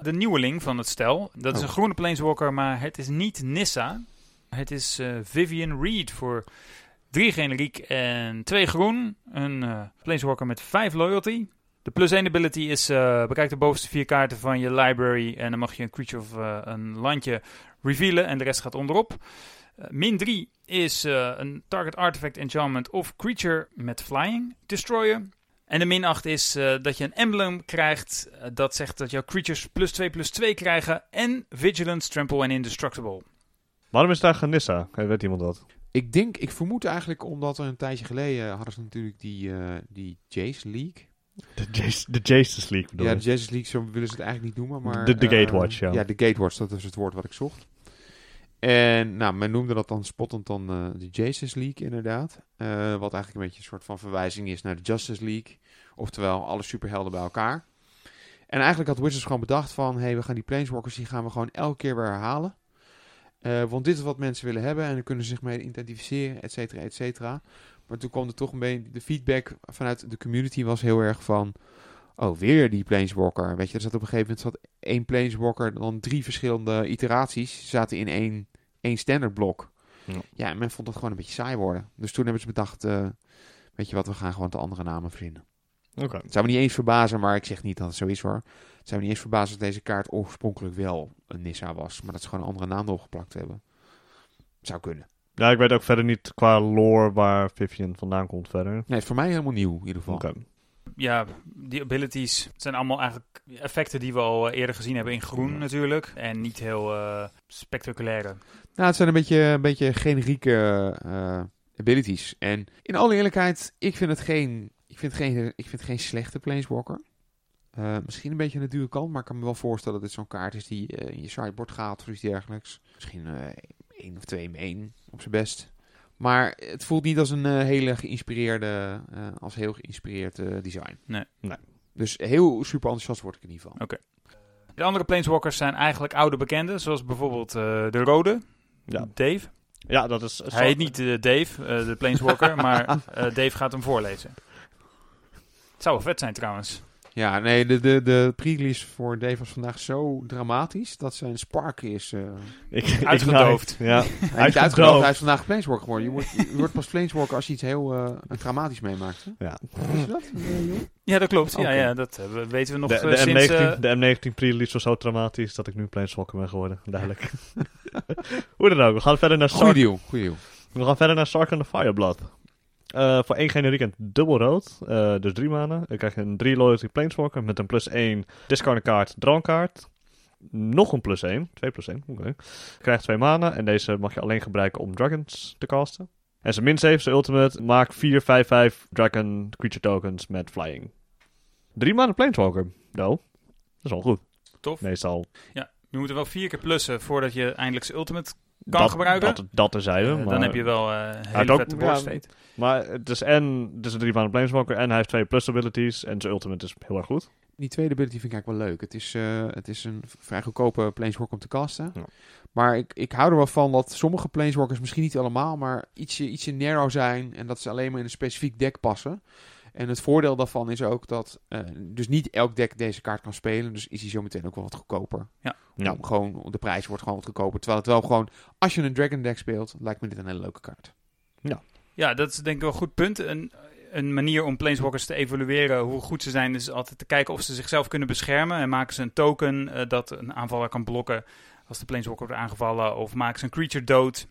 de nieuweling van het stel. Dat is
Oh.
een groene planeswalker, maar het is niet Nissa. Het is Vivian Reed voor drie generiek en twee groen. Een planeswalker met vijf loyalty. De plus 1 ability is eh bekijk de bovenste vier kaarten van je library en dan mag je een creature of eh, een landje revealen en de rest gaat onderop. Eh, min 3 is eh, een target artifact, enchantment of creature met flying destroyen. En de min 8 is eh, dat je een emblem krijgt. dat zegt dat jouw creatures plus 2 plus 2 krijgen. En vigilance, trample en indestructible.
Waarom is daar Ganissa? Hey, Weet iemand dat?
Ik denk, ik vermoed eigenlijk omdat er een tijdje geleden hadden ze natuurlijk die, eh, die Jace League.
De, Jace, de Justice League bedoel
Ja, de Justice League, zo willen ze het eigenlijk niet noemen, maar...
De- de Gatewatch, ja.
Ja, de Gatewatch, dat is het woord wat ik zocht. En nou, men noemde dat dan spottend dan eh, de Justice League inderdaad. Eh, wat eigenlijk een beetje een soort van verwijzing is naar de Justice League. Oftewel, alle superhelden bij elkaar. En eigenlijk had Wizards gewoon bedacht van... hé, hey, we gaan die Planeswalkers, die gaan we gewoon elke keer weer herhalen. Eh, want dit is wat mensen willen hebben en dan kunnen ze zich mee identificeren, et cetera, et cetera. Maar toen kwam er toch een beetje... De feedback vanuit de community was heel erg van... Oh, weer die Planeswalker. Weet je, er zat op een gegeven moment zat één Planeswalker... dan drie verschillende iteraties zaten in één, één standard blok.
Ja.
Ja. en men vond dat gewoon een beetje saai worden. Dus toen hebben ze bedacht... eh, weet je wat, we gaan gewoon de andere namen verzinnen.
Oké.
Zou me niet eens verbazen, maar ik zeg niet dat het zo is hoor. Het zou me niet eens verbazen dat deze kaart oorspronkelijk wel een Nissa was. Maar dat ze gewoon een andere naam erop geplakt hebben. Zou kunnen.
Ja, ik weet ook verder niet qua lore waar Vivian vandaan komt verder.
Nee, het is voor mij helemaal nieuw in ieder geval.
Oké.
ja, die abilities zijn allemaal eigenlijk effecten die we al eh, eerder gezien hebben in groen natuurlijk. En niet heel eh, spectaculaire.
Nou, het zijn een beetje, een beetje generieke eh, abilities. En in alle eerlijkheid, ik vind het geen, ik vind geen, ik vind geen slechte Planeswalker. Eh, misschien een beetje aan de dure kant, maar ik kan me wel voorstellen dat dit zo'n kaart is die eh, in je sideboard gaat of iets dergelijks. Misschien eh één of twee main op zijn best. Maar het voelt niet als een eh, hele geïnspireerde, eh, als heel geïnspireerd eh, design.
Nee.
Nee.
Dus heel super enthousiast word ik in ieder geval.
De andere planeswalkers zijn eigenlijk oude bekenden, zoals bijvoorbeeld eh, de rode,
Ja.
Dave.
Ja, dat is...
Hij heet niet Dave, eh, de planeswalker, maar eh, Dave gaat hem voorlezen. Het zou wel vet zijn trouwens.
Ja, nee, de, de, de pre-release voor Dave was vandaag zo dramatisch dat zijn spark is... eh,
Ik, ik-
Uitgedoofd.
ja.
Hij is uitgedoofd,
gedoofd.
hij is vandaag Planeswalker geworden. Je wordt, je wordt pas Planeswalker als je iets heel eh, dramatisch meemaakt. Hè?
ja.
Dat? Eh?
Ja, dat klopt. Ja, ja, dat we- weten we nog
De, de,
sinds...
M19,
eh,
de M19 pre-release was zo traumatisch dat ik nu Planeswalker ben geworden. Duidelijk. Hoe dan ook, we gaan verder naar
Goeie
Sark.
deal, goeie deal.
We gaan verder naar Sark and the Fireblood. Eh, voor één generiek en dubbel rood, eh, dus drie manen. Dan krijg je een 3 loyalty planeswalker met een plus 1 discard kaart, draw kaart. Nog een plus 1, 2 plus 1, oké. Je krijgt twee manen en deze mag je alleen gebruiken om dragons te casten. En zijn min 7, zijn ultimate, maak 4, 5, 5 dragon creature tokens met flying. Drie maanden planeswalker, no. Dat is wel goed,
tof.
meestal.
Je moet er wel vier keer plussen voordat je eindelijk zijn ultimate kan
dat,
gebruiken.
Dat, dat terzijde.
Eh,
maar...
Dan heb je wel eh
Uit
hele
ook-
vette
ja. Maar het is en het is een drie maanden planeswalker en hij heeft twee plus abilities en zijn ultimate is heel erg goed.
Die tweede ability vind ik eigenlijk wel leuk. Het is, eh, het is een vrij goedkope Planeswalker om te casten.
Ja.
Maar ik, ik hou er wel van dat sommige Planeswalkers, misschien niet allemaal, maar ietsje, ietsje narrow zijn. En dat ze alleen maar in een specifiek deck passen. En het voordeel daarvan is ook dat eh, dus niet elk deck deze kaart kan spelen. Dus is hij zo meteen ook wel wat goedkoper.
Ja.
Ja.
Nou, gewoon, de prijs wordt gewoon wat goedkoper. Terwijl het wel gewoon, als je een Dragon deck speelt, lijkt me dit een hele leuke kaart.
Ja, dat is denk ik wel een goed punt. Een, een manier om planeswalkers te evalueren hoe goed ze zijn, is altijd te kijken of ze zichzelf kunnen beschermen. En maken ze een token eh, dat een aanvaller kan blokken als de planeswalker wordt aangevallen. Of maken ze een creature dood.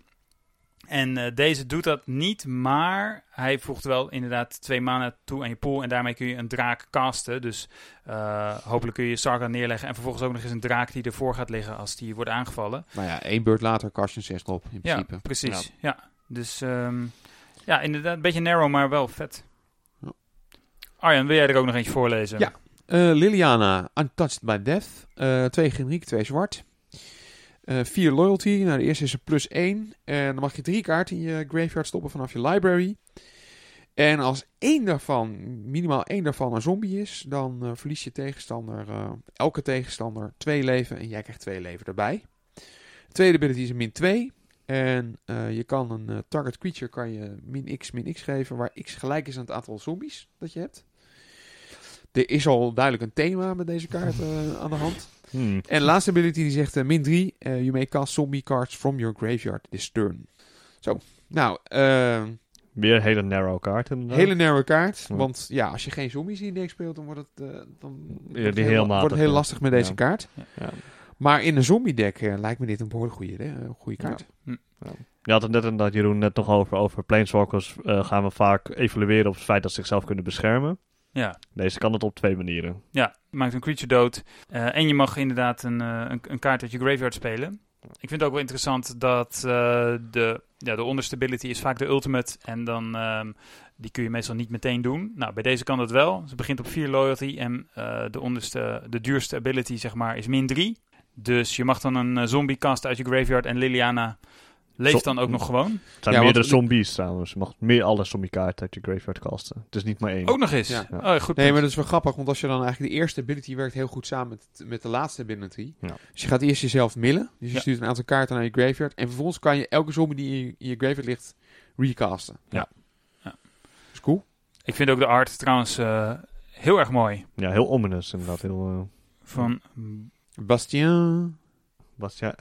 En eh, deze doet dat niet, maar hij voegt wel inderdaad twee mana toe aan je pool. En daarmee kun je een draak casten. Dus eh, hopelijk kun je Sargon neerleggen. En vervolgens ook nog eens een draak die ervoor gaat liggen als die wordt aangevallen.
Nou ja, één beurt later cast je een 6 op, in
Ja,
principe.
precies. Ja. Dus ehm, ja, inderdaad een beetje narrow, maar wel vet.
Ja.
Arjan, wil jij er ook nog eentje voorlezen?
Ja. Eh, Liliana, Untouched by Death. Twee generiek, twee zwart. Eh, vier loyalty. Nou, de eerste is een plus 1. En dan mag je drie kaarten in je graveyard stoppen vanaf je library. En als één daarvan, minimaal één daarvan, een zombie is, dan eh, verlies je tegenstander, eh, elke tegenstander twee leven en jij krijgt twee leven erbij. De tweede ability is een min 2. En eh, je kan een eh, target creature kan je min x, min x geven, waar x gelijk is aan het aantal zombies dat je hebt. Er is al duidelijk een thema met deze kaart eh, aan de hand.
Hmm.
En de laatste ability die zegt eh, min 3. eh you may cast zombie cards from your graveyard this turn. Zo. Nou, eh,
Weer een hele narrow kaart inderdaad.
hele narrow kaart.
Ja.
Want ja, als je geen zombies in je deck speelt, dan wordt het, eh, dan wordt het heel,
heel
wordt het
matig,
heel
ja.
lastig met deze
Ja.
kaart.
Ja.
Maar in een zombie deck lijkt me dit een behoorlijk goede, eh, goede kaart.
Je had het net inderdaad, Jeroen, net nog over, over planeswalkers eh, gaan we vaak evalueren op het feit dat ze zichzelf kunnen beschermen.
Ja.
Deze kan het op twee manieren.
Ja, je maakt een creature dood. Eh, en je mag inderdaad een, eh, een, een kaart uit je graveyard spelen. Ik vind het ook wel interessant dat eh, de, ja, de onderste ability is vaak de ultimate. En dan ehm, die kun je meestal niet meteen doen. Nou, bij deze kan dat wel. Ze begint op 4 loyalty. En de onderste, de duurste ability, zeg maar, is min 3. Dus je mag dan een zombie casten uit je graveyard. En Liliana leeft dan ook nog gewoon.
Het zijn
Ja,
meerdere
de-
zombies trouwens. Je mag meer alle zombie kaarten uit je graveyard casten. Het is niet maar één.
Ook nog eens.
Ja.
Oh, goed.
Nee,
punt.
maar dat is wel grappig, want als je dan eigenlijk de eerste ability werkt heel goed samen met, met de laatste ability.
Ja.
Dus je gaat eerst jezelf millen. Dus je
Ja.
stuurt een aantal kaarten naar je graveyard. En vervolgens kan je elke zombie die in je, in je graveyard ligt recasten.
Ja.
Ja.
is cool.
Ik vind ook de art trouwens eh, heel erg mooi.
Ja, heel ominous inderdaad. Heel, eh
Van
Bastien.
Bastia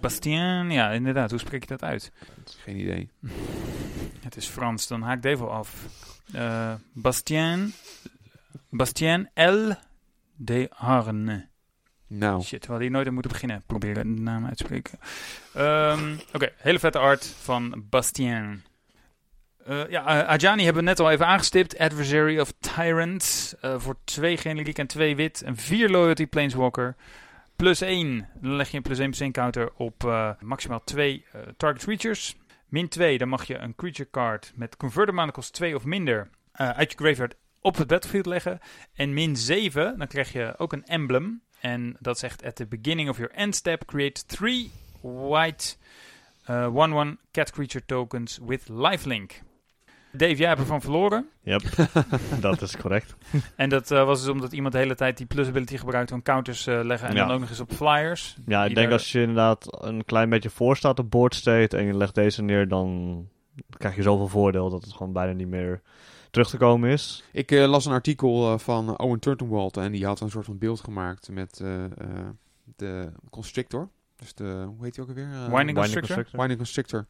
Bastien, ja, inderdaad. Hoe spreek je dat uit?
Geen idee.
Het is Frans, dan haak ik even af. Eh Bastien, Bastien L. de Harne.
Nou,
Shit, we hadden hier nooit aan moeten beginnen. Proberen de naam uit te spreken. Ehm, Oké, hele vette art van Bastien. Eh, ja, eh, Ajani hebben we net al even aangestipt. Adversary of Tyrant. eh, voor twee generiek en twee wit. En vier loyalty Planeswalker. Plus 1. Dan leg je een plus 1 plus 1 counter op eh, maximaal twee eh, target creatures. Min 2. Dan mag je een creature card met converter mana kost 2 of minder eh, uit je graveyard op het battlefield leggen. En min 7. Dan krijg je ook een emblem. En dat zegt at the beginning of your end step create 3 white 1-1 cat creature tokens with lifelink. Dave, jij hebt ervan verloren.
Yep, dat is correct.
En dat eh, was dus omdat iemand de hele tijd die plus ability gebruikt om counters eh leggen. En
Ja.
dan ook nog eens op flyers.
Ja, ik denk als je inderdaad een klein beetje voor staat op board state en je legt deze neer, dan krijg je zoveel voordeel dat het gewoon bijna niet meer terug te komen is.
Ik eh, las een artikel eh, van Owen Turtenwald en die had een soort van beeld gemaakt met eh, eh, de Constrictor. Dus de, hoe heet die ook alweer? Eh,
Winding Constrictor?
Winding Constrictor.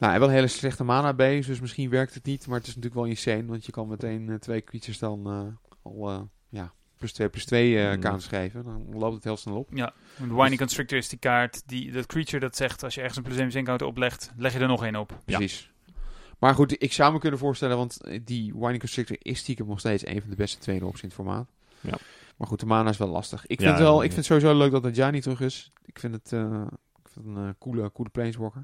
Nou, hij heeft wel een hele slechte mana base, dus misschien werkt het niet. Maar het is natuurlijk wel insane, want je kan meteen eh, twee creatures dan eh, al eh, ja, plus 2 plus 2 eh
Mm.
geven. Dan loopt het heel snel op.
Ja, de Winding Constrictor is die kaart, die, dat creature dat zegt als je ergens een plus 1 plus 1 counter oplegt, leg je er nog één op.
Ja.
Precies. Maar goed, ik zou me kunnen voorstellen, want die Winding Constrictor is stiekem nog steeds een van de beste tweede opties in het formaat.
Ja.
Maar goed, de mana is wel lastig. Ik
Ja,
vind, het wel,
ja.
ik vind het sowieso leuk dat Ajani terug is. Ik vind het, eh, ik vind het een eh, coole, coole planeswalker.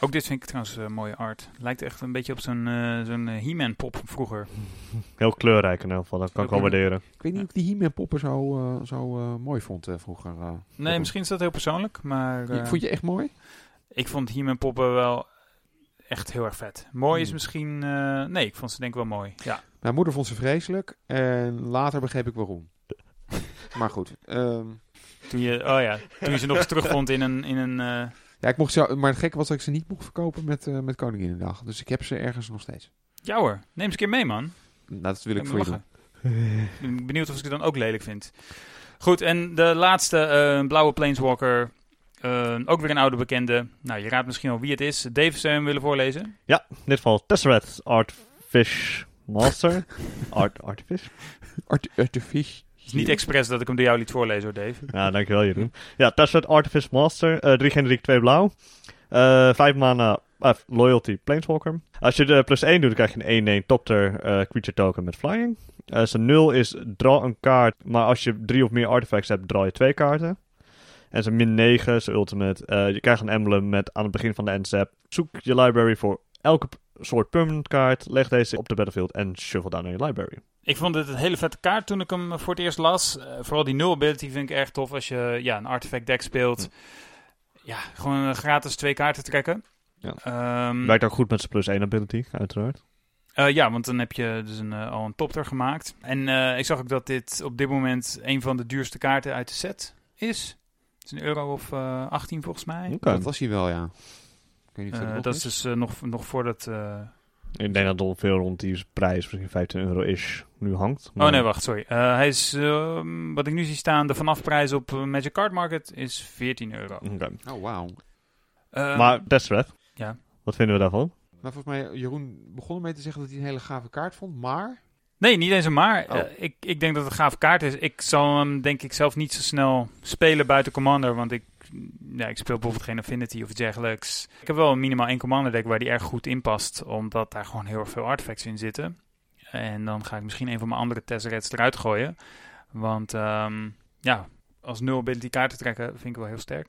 Ook dit vind ik trouwens eh, mooie art. Lijkt echt een beetje op zo'n eh, zo'n eh, He-Man pop van vroeger.
Heel kleurrijk in elk geval, dat kan ik wel waarderen.
Ik weet niet of ik die He-Man poppen zo, zo mooi vond eh, vroeger. eh.
Nee, misschien is dat heel persoonlijk, maar eh,
Vond je echt mooi?
ik vond He-Man poppen wel echt heel erg vet. Mooi is
Hmm.
misschien... eh, nee, ik vond ze denk ik wel mooi. Ja.
Mijn moeder vond ze vreselijk en later begreep ik waarom. maar goed. ehm,
Toen je, oh ja, toen je ze nog eens terugvond in een... In een eh,
ja, ik mocht ze, maar het gekke was dat ik ze niet mocht verkopen met, eh met Koninginnedag. Dus ik heb ze ergens nog steeds.
ja hoor, neem eens een keer mee man.
Nou, dat wil ik voor je doen.
lachen. Ik ben benieuwd of ik het dan ook lelijk vind. Goed, en de laatste eh, blauwe Planeswalker. eh, ook weer een oude bekende. Nou, je raadt misschien al wie het is. Dave, zou hem willen voorlezen?
In dit geval Tesseract Artfish Master. Art, Artfish?
Art, Artifice.
Is niet expres dat ik hem door jou liet voorlezen hoor, Dave.
Ja, dankjewel Jeroen. Ja, Tesseract Artifice Master. eh 3 generiek, 2 blauw. Eh 5 mana eh, Loyalty Planeswalker. Als je de plus 1 doet, dan krijg je een 1-1 Topter Creature Token met Flying. Zijn 0 is draw een kaart, maar als je drie of meer artifacts hebt, draw je twee kaarten. En zijn min 9, zijn ultimate. je krijgt een emblem met aan het begin van de end step. Zoek je library voor elke soort permanent kaart. Leg deze op de battlefield en shuffle down naar je library.
Ik vond het een hele vette kaart toen ik hem voor het eerst las. Eh, vooral die null ability vind ik erg tof als je ja, een artifact deck speelt. Ja, gewoon gratis twee kaarten trekken.
Ja.
Ehm,
Werkt ook goed met zijn plus 1 ability, uiteraard.
Eh, ja, want dan heb je dus een, eh, al een topter gemaakt. En eh, ik zag ook dat dit op dit moment een van de duurste kaarten uit de set is. Het is een euro of eh 18 volgens mij.
Dat was hij wel, ja. Ik weet niet of
dat is dus eh, nog, nog voordat...
Ik denk dat het veel rond die prijs, misschien 15 euro is, nu hangt.
Oh nee, wacht, sorry. Eh, hij is, ehm, wat ik nu zie staan, de vanafprijs op eh, Magic Card Market is 14 euro.
Oké.
Oh, wauw.
Eh,
maar Tesseract,
ja.
wat vinden we daarvan?
Maar volgens mij, Jeroen begon ermee te zeggen dat hij een hele gave kaart vond, maar...
Nee, niet eens een maar.
Oh.
Eh, ik, ik denk dat het een gaaf kaart is. Ik zal hem denk ik zelf niet zo snel spelen buiten Commander. Want ik, ja, ik speel bijvoorbeeld geen Affinity of dergelijks. Ik heb wel een minimaal één Commander deck waar die erg goed in past. Omdat daar gewoon heel erg veel artifacts in zitten. En dan ga ik misschien een van mijn andere Tesserets eruit gooien. Want ehm, ja, als nul ability kaart te trekken vind ik wel heel sterk.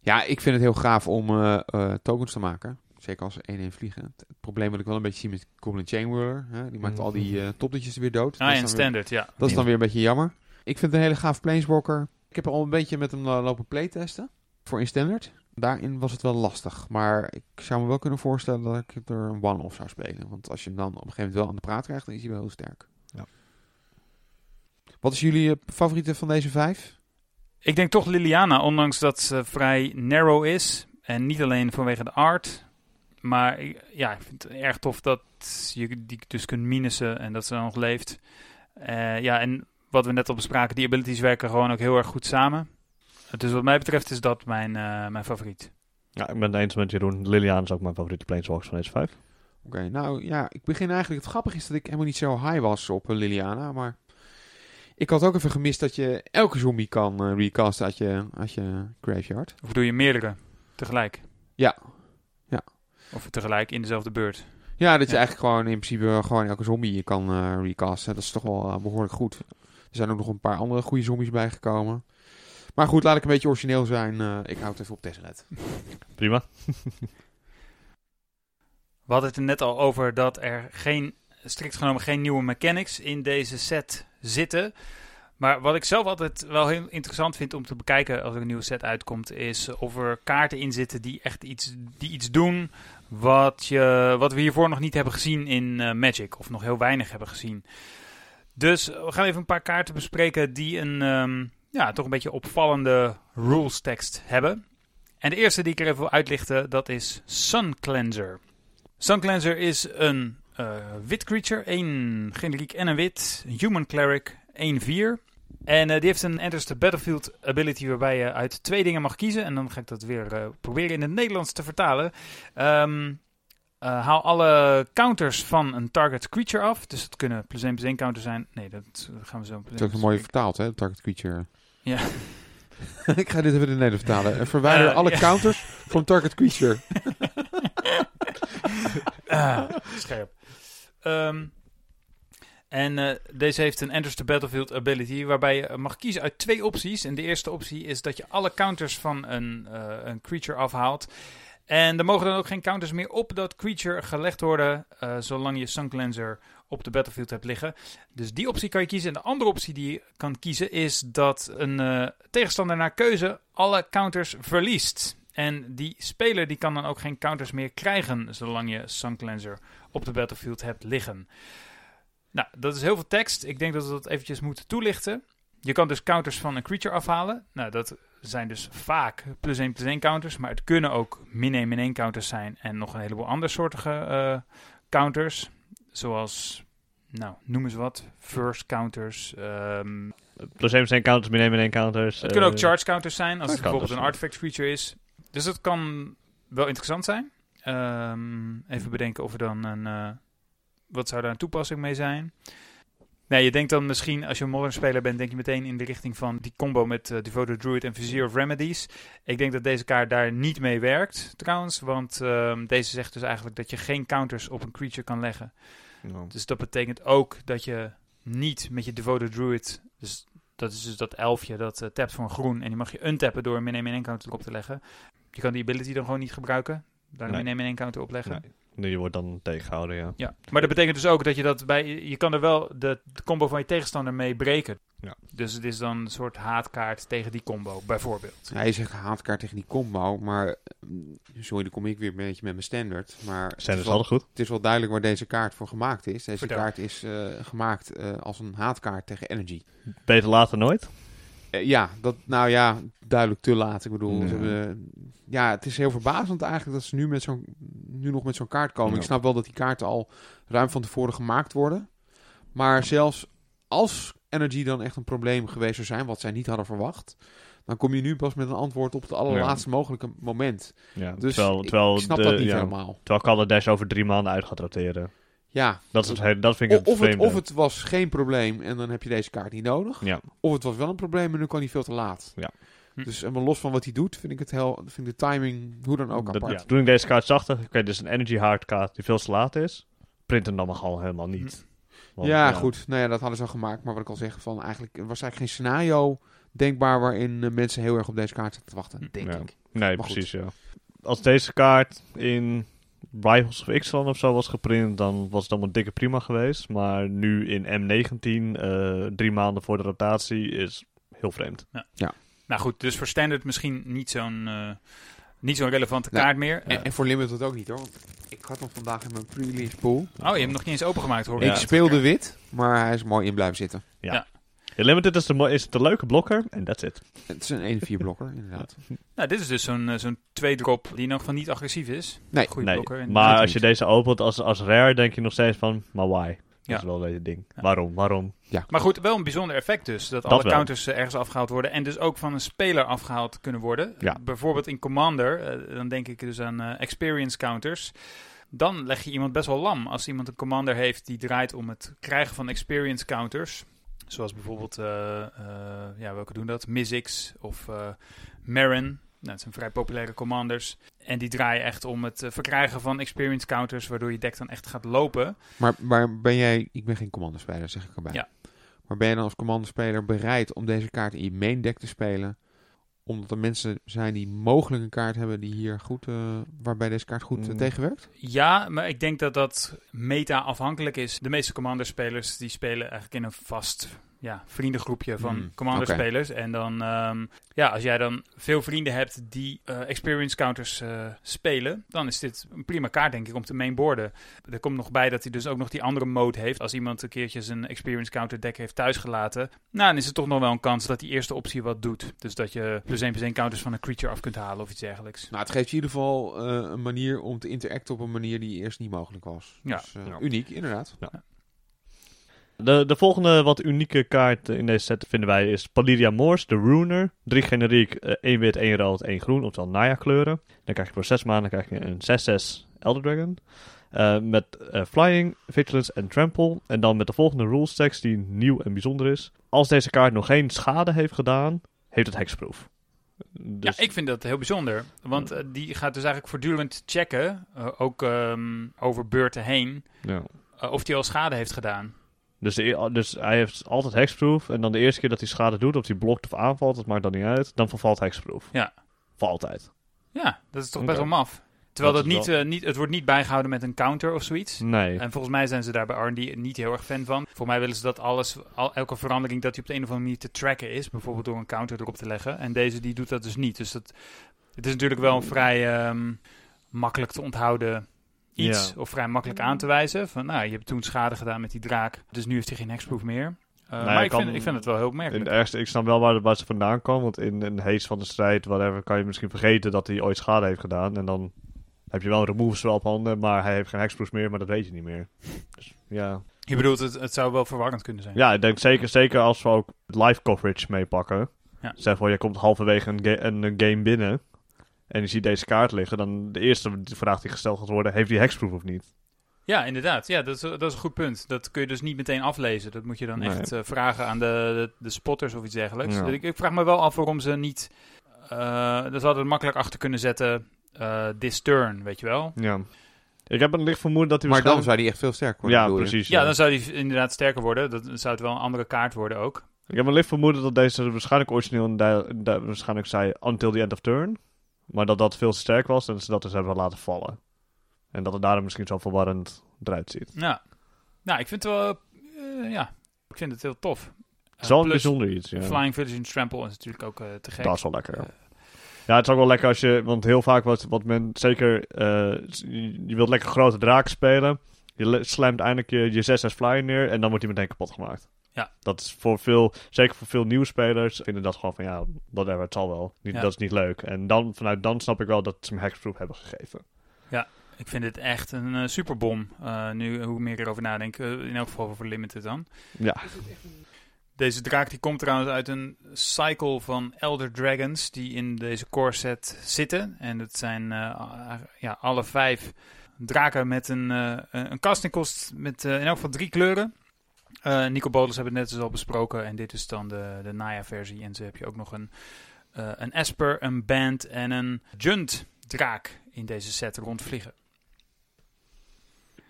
Ja, ik vind het heel gaaf om eh, eh, tokens te maken. Zeker als ze 1-1 vliegen. Het, probleem wat ik wel een beetje zie met Goblin Chain Whirler, hè, die maakt al die eh topletjes er weer dood.
Ah, en
weer,
standard, ja.
dat is dan weer een beetje jammer. Ik vind het een hele gaaf planeswalker. Ik heb al een beetje met hem eh, lopen playtesten. Voor in standard. Daarin was het wel lastig. Maar ik zou me wel kunnen voorstellen dat ik er een one-off zou spelen. Want als je hem dan op een gegeven moment wel aan de praat krijgt, dan is hij wel heel sterk.
Ja.
Wat is jullie eh, favoriete van deze vijf?
Ik denk toch Liliana, ondanks dat ze vrij narrow is. En niet alleen vanwege de art. Maar ik- ja, ik vind het erg tof dat je die dus kunt minussen en dat ze dan nog leeft. Eh, ja, en wat we net al bespraken, die abilities werken gewoon ook heel erg goed samen. Dus wat mij betreft is dat mijn, eh, mijn favoriet.
Ja, ik ben het eens met Jeroen. Liliaan is ook mijn favoriete planeswalkers van deze vijf.
Oké, nou ja, ik begin eigenlijk. Het grappige is dat ik helemaal niet zo high was op eh, Liliana, maar ik had ook even gemist dat je elke zombie kan eh, recasten uit je, uit je graveyard.
Of doe je meerdere tegelijk? Of tegelijk in dezelfde beurt.
Ja, dat je
Ja.
eigenlijk gewoon in principe gewoon elke zombie je kan eh, recasten. Dat is toch wel eh, behoorlijk goed. Er zijn ook nog een paar andere goede zombies bijgekomen. Maar goed, laat ik een beetje origineel zijn. Eh, ik hou het even op Tesseret.
Prima.
We hadden het er net al over dat er geen, strikt genomen geen nieuwe mechanics in deze set zitten. Maar wat ik zelf altijd wel heel interessant vind om te bekijken als er een nieuwe set uitkomt, is of er kaarten in zitten die echt iets, die iets doen wat, je, wat we hiervoor nog niet hebben gezien in eh, Magic. Of nog heel weinig hebben gezien. Dus we gaan even een paar kaarten bespreken die een ehm, ja, toch een beetje opvallende rules tekst hebben. En de eerste die ik er even wil uitlichten, dat is Sun Cleanser. Sun Cleanser is een eh, wit creature, één generiek en een wit, human cleric, 1-4. En eh, die heeft een Enters the Battlefield ability waarbij je uit twee dingen mag kiezen. En dan ga ik dat weer eh, proberen in het Nederlands te vertalen. Ehm, eh, haal alle counters van een target creature af. Dus het kunnen plus 1 plus 1 counters zijn. Nee, dat eh, gaan we zo.
Dat is ook een mooie vertaald, hè? Target creature.
Ja.
ik ga dit even in het Nederlands vertalen. En verwijder
Eh,
alle counters van target creature.
Ah, scherp. Ehm, en deze heeft een Enters the Battlefield ability, waarbij je mag kiezen uit twee opties. En de eerste optie is dat je alle counters van een, een creature afhaalt. En er mogen dan ook geen counters meer op dat creature gelegd worden, eh, zolang je Sun Cleanser op de battlefield hebt liggen. Dus die optie kan je kiezen. En de andere optie die je kan kiezen is dat een eh, tegenstander naar keuze alle counters verliest. En die speler die kan dan ook geen counters meer krijgen zolang je Sun Cleanser op de battlefield hebt liggen. Nou, dat is heel veel tekst. Ik denk dat we dat eventjes moeten toelichten. Je kan dus counters van een creature afhalen. Nou, dat zijn dus vaak plus 1 plus 1 counters. Maar het kunnen ook min 1 min 1 counters zijn. En nog een heleboel andere soortige eh, counters. Zoals, nou, noem eens wat. First counters. ehm,
Plus 1 plus 1 counters, min 1 min 1 counters.
het kunnen ook
eh,
charge counters zijn. Als het bijvoorbeeld een artifact creature is. Dus dat kan wel interessant zijn. Ehm, even bedenken of er dan een... eh, wat zou daar een toepassing mee zijn? Nee, je denkt dan misschien, als je een modern speler bent, denk je meteen in de richting van die combo met eh, Devoted Druid en Vizier of Remedies. Ik denk dat deze kaart daar niet mee werkt, trouwens. Want ehm, deze zegt dus eigenlijk dat je geen counters op een creature kan leggen.
nou,
Dus dat betekent ook dat je niet met je Devoted Druid, dus dat is dus dat elfje dat eh, tapt voor een groen, en die mag je untappen door een min 1 min 1 counter op te leggen. Je kan die ability dan gewoon niet gebruiken, daar een
Nee.
min 1 min 1 counter op leggen.
nee. Nee, je wordt dan tegengehouden, ja.
Ja, maar dat betekent dus ook dat je dat bij, je kan er wel de, de combo van je tegenstander mee breken.
Ja.
Dus het is dan een soort haatkaart tegen die combo, bijvoorbeeld.
Hij zegt haatkaart tegen die combo, maar... mm, Sorry, dan kom ik weer een beetje met mijn standaard. Maar het
Zijn
is, wel,
altijd goed.
het is wel duidelijk waar deze kaart voor gemaakt is. Deze
Vertel.
kaart is eh, gemaakt eh, als een haatkaart tegen energy.
Beter later nooit.
Eh, ja, dat, nou ja, duidelijk te laat. Ik bedoel,
Ja.
hebben, ja, het is heel verbazend eigenlijk dat ze nu, met zo'n, nu nog met zo'n kaart komen.
Ja.
Ik snap wel dat die kaarten al ruim van tevoren gemaakt worden. Maar zelfs als Energy dan echt een probleem geweest zou zijn, wat zij niet hadden verwacht, dan kom je nu pas met een antwoord op het allerlaatste mogelijke moment.
Ja,
Dus
terwijl,
ik,
terwijl
ik snap
de,
dat niet helemaal.
Terwijl Kaladesh over drie maanden uit gaat roteren.
Ja,
Dat, is het, hele- dat vind ik
of, het,
vreemde.
of het was geen probleem en dan heb je deze kaart niet nodig.
Ja,
Of het was wel een probleem en dan kan hij veel te laat.
Ja.
Hm.
Dus en maar los van wat hij doet, vind ik het heel, vind ik de timing hoe dan ook
dat-
apart.
ja. Toen ik deze kaart zag, dacht ik, oké, dit is een energy hard kaart die veel te laat is. Print hem dan maar gewoon helemaal niet. Want,
ja, goed. Nou ja, dat hadden ze al gemaakt. Maar wat ik al zeg, van eigenlijk er was eigenlijk geen scenario denkbaar waarin eh, mensen heel erg op deze kaart zitten te wachten, denk
Ja.
ik.
Nee,
Maar
precies, ja. Als deze kaart in Rivals of Ixalan of zo was geprint, dan was het allemaal dikke prima geweest. Maar nu in M19, eh, drie maanden voor de rotatie, is heel vreemd.
Nou goed, dus voor standard misschien niet zo'n eh, niet zo'n relevante
Nee.
kaart meer.
En, en voor Limited ook niet hoor. Want ik had hem vandaag in mijn pre-release pool.
oh, je hebt hem nog niet eens opengemaakt hoor.
ik speelde wit, maar hij is mooi in blijven zitten.
Ja, Limited is de, is de leuke blokker en that's it.
Het is een 1-4 blokker, inderdaad.
Nou, dit is dus zo'n eh, zo'n twee drop die nog van niet agressief is.
Nee,
Goeie
Nee,
blokker. En-
maar als je
niet.
deze opent als, als rare, denk je nog steeds van, maar why? Dat
Ja.
is wel een ding.
Ja.
Waarom? Waarom?
Maar goed, wel een bijzonder effect dus. Dat,
Dat
alle
wel.
counters eh, ergens afgehaald worden. En dus ook van een speler afgehaald kunnen worden.
Ja.
Bijvoorbeeld in Commander. eh, dan denk ik dus aan experience counters. Dan leg je iemand best wel lam. Als iemand een commander heeft die draait om het krijgen van experience counters. Zoals bijvoorbeeld, eh, eh, ja, welke doen dat? Mizzix of eh Marin. Nou, het zijn vrij populaire commanders. En die draaien echt om het verkrijgen van experience counters, waardoor je deck dan echt gaat lopen.
Maar, maar ben jij, ik ben geen commanderspeler, zeg ik erbij.
Ja.
Maar ben je dan als commanderspeler bereid om deze kaart in je main deck te spelen? Omdat er mensen zijn die mogelijk een kaart hebben die hier goed, eh, waarbij deze kaart goed eh,
Mm.
tegenwerkt?
Ja, maar ik denk dat dat meta afhankelijk is. De meeste commanderspelers die spelen eigenlijk in een vast ja, vriendengroepje van
Hmm,
commanderspelers. En dan, ehm, ja, als jij dan veel vrienden hebt die eh, experience counters eh, spelen, dan is dit een prima kaart, denk ik, om te mainboarden. Er komt nog bij dat hij dus ook nog die andere mode heeft. Als iemand een keertje zijn experience counter deck heeft thuisgelaten, nou, dan is er toch nog wel een kans dat die eerste optie wat doet. Dus dat je plus 1 plus 1 counters van een creature af kunt halen of iets dergelijks.
Nou, het geeft je in ieder geval eh, een manier om te interacten op een manier die eerst niet mogelijk was.
Ja.
Dus, eh,
Ja.
Uniek, inderdaad.
De, de volgende wat unieke kaart in deze set vinden wij is Palidia Moors, de Runer. Drie generiek, eh, één wit, één rood, één groen, oftewel Naya kleuren. Dan krijg je voor 6 maanden krijg je een 6-6 Elder Dragon. Eh, met eh, Flying, Vigilance en Trample. En dan met de volgende rules text die nieuw en bijzonder is. Als deze kaart nog geen schade heeft gedaan, heeft het hexproof. Dus,
ja, ik vind dat heel bijzonder. Want eh, die gaat dus eigenlijk voortdurend checken, eh, ook ehm, over beurten heen,
ja.
eh, of hij al schade heeft gedaan.
Dus, de, e- dus hij heeft altijd hexproof. En dan de eerste keer dat hij schade doet, of hij blokt of aanvalt, dat maakt dan niet uit. Dan vervalt hexproof.
Ja.
Voor altijd.
Ja, dat is toch best wel maf. Terwijl dat, niet, eh, niet, het wordt niet bijgehouden met een counter of zoiets.
Nee.
En volgens mij zijn ze daar bij R&D niet heel erg fan van. Voor mij willen ze dat alles, al, elke verandering, dat die op de een of andere manier te tracken is. Bijvoorbeeld door een counter erop te leggen. En deze die doet dat dus niet. Dus dat, het is natuurlijk wel een vrij ehm, makkelijk te onthouden iets.
Ja.
Of vrij makkelijk aan te wijzen. Van nou, je hebt toen schade gedaan met die draak. Dus nu heeft hij geen hexproof meer. Uh,
je
maar ik
kan-
vind, ik vind het wel heel
In
opmerkelijk.
de ergste, ik snap wel waar, waar ze vandaan komen. Want in een haze van de strijd, whatever, kan je misschien vergeten dat hij ooit schade heeft gedaan. En dan heb je wel een remove spell op handen, maar hij heeft geen hexproof meer, maar dat weet je niet meer. Dus, ja.
Je bedoelt, het, het zou wel verwarrend kunnen zijn.
ja, ik denk zeker, zeker als we ook live coverage meepakken.
Ja.
Zeg voor, je komt halverwege een, ga- een, een game binnen en je ziet deze kaart liggen. Dan de eerste vraag die gesteld gaat worden, heeft hij hexproof of niet?
Ja, inderdaad. Ja, dat is, dat is een goed punt. Dat kun je dus niet meteen aflezen. Dat moet je dan
Nee.
echt eh, vragen aan de, de, de spotters of iets dergelijks.
Ja.
Dus Ik, ik vraag me wel af waarom ze niet... eh daar zouden we makkelijk achter kunnen zetten... eh this turn, weet je wel?
Ja. Ik heb een licht vermoeden dat hij
Maar dan zou die echt veel sterker worden.
Ja, precies.
Ja, dan zou die inderdaad sterker worden. Dat dan zou het wel een andere kaart worden ook.
Ik heb een licht vermoeden dat deze waarschijnlijk origineel en daar- daar waarschijnlijk zei until the end of turn. Maar dat dat veel te sterk was en ze dat dus hebben laten vallen. En dat het daarom misschien zo verwarrend eruit ziet.
Ja. Nou, ik vind het wel... eh, ja, ik vind het heel tof. Uh,
een
plus
bijzonder iets. Ja.
Flying Vigilance Trample is natuurlijk ook eh, te gek.
Dat is wel lekker. Ja. Het is ook wel lekker als je, want heel vaak wat, wat men zeker, eh, je wilt lekker grote draken spelen. Je slamt eindelijk je, je 6 flyer neer en dan wordt hij meteen kapot gemaakt.
Ja.
Dat is voor veel, zeker voor veel nieuwe spelers, vinden dat gewoon van ja, whatever, het zal wel. Niet,
Ja.
Dat is niet leuk. En dan, vanuit dan snap ik wel dat ze hem hexproof hebben gegeven.
Ik vind dit echt een eh, superbom. Eh, nu, hoe meer ik erover nadenk. eh, in elk geval voor Limited dan.
Ja.
Deze draak die komt trouwens uit een cycle van Elder Dragons die in deze core set zitten. En dat zijn eh, ja, alle vijf draken met een, een castingkost met in elk geval drie kleuren. Eh Nico Bolis hebben het net eens al besproken en dit is dan de, de Naya versie. En zo heb je ook nog een, eh, een Esper, een Band en een Junt draak in deze set rondvliegen.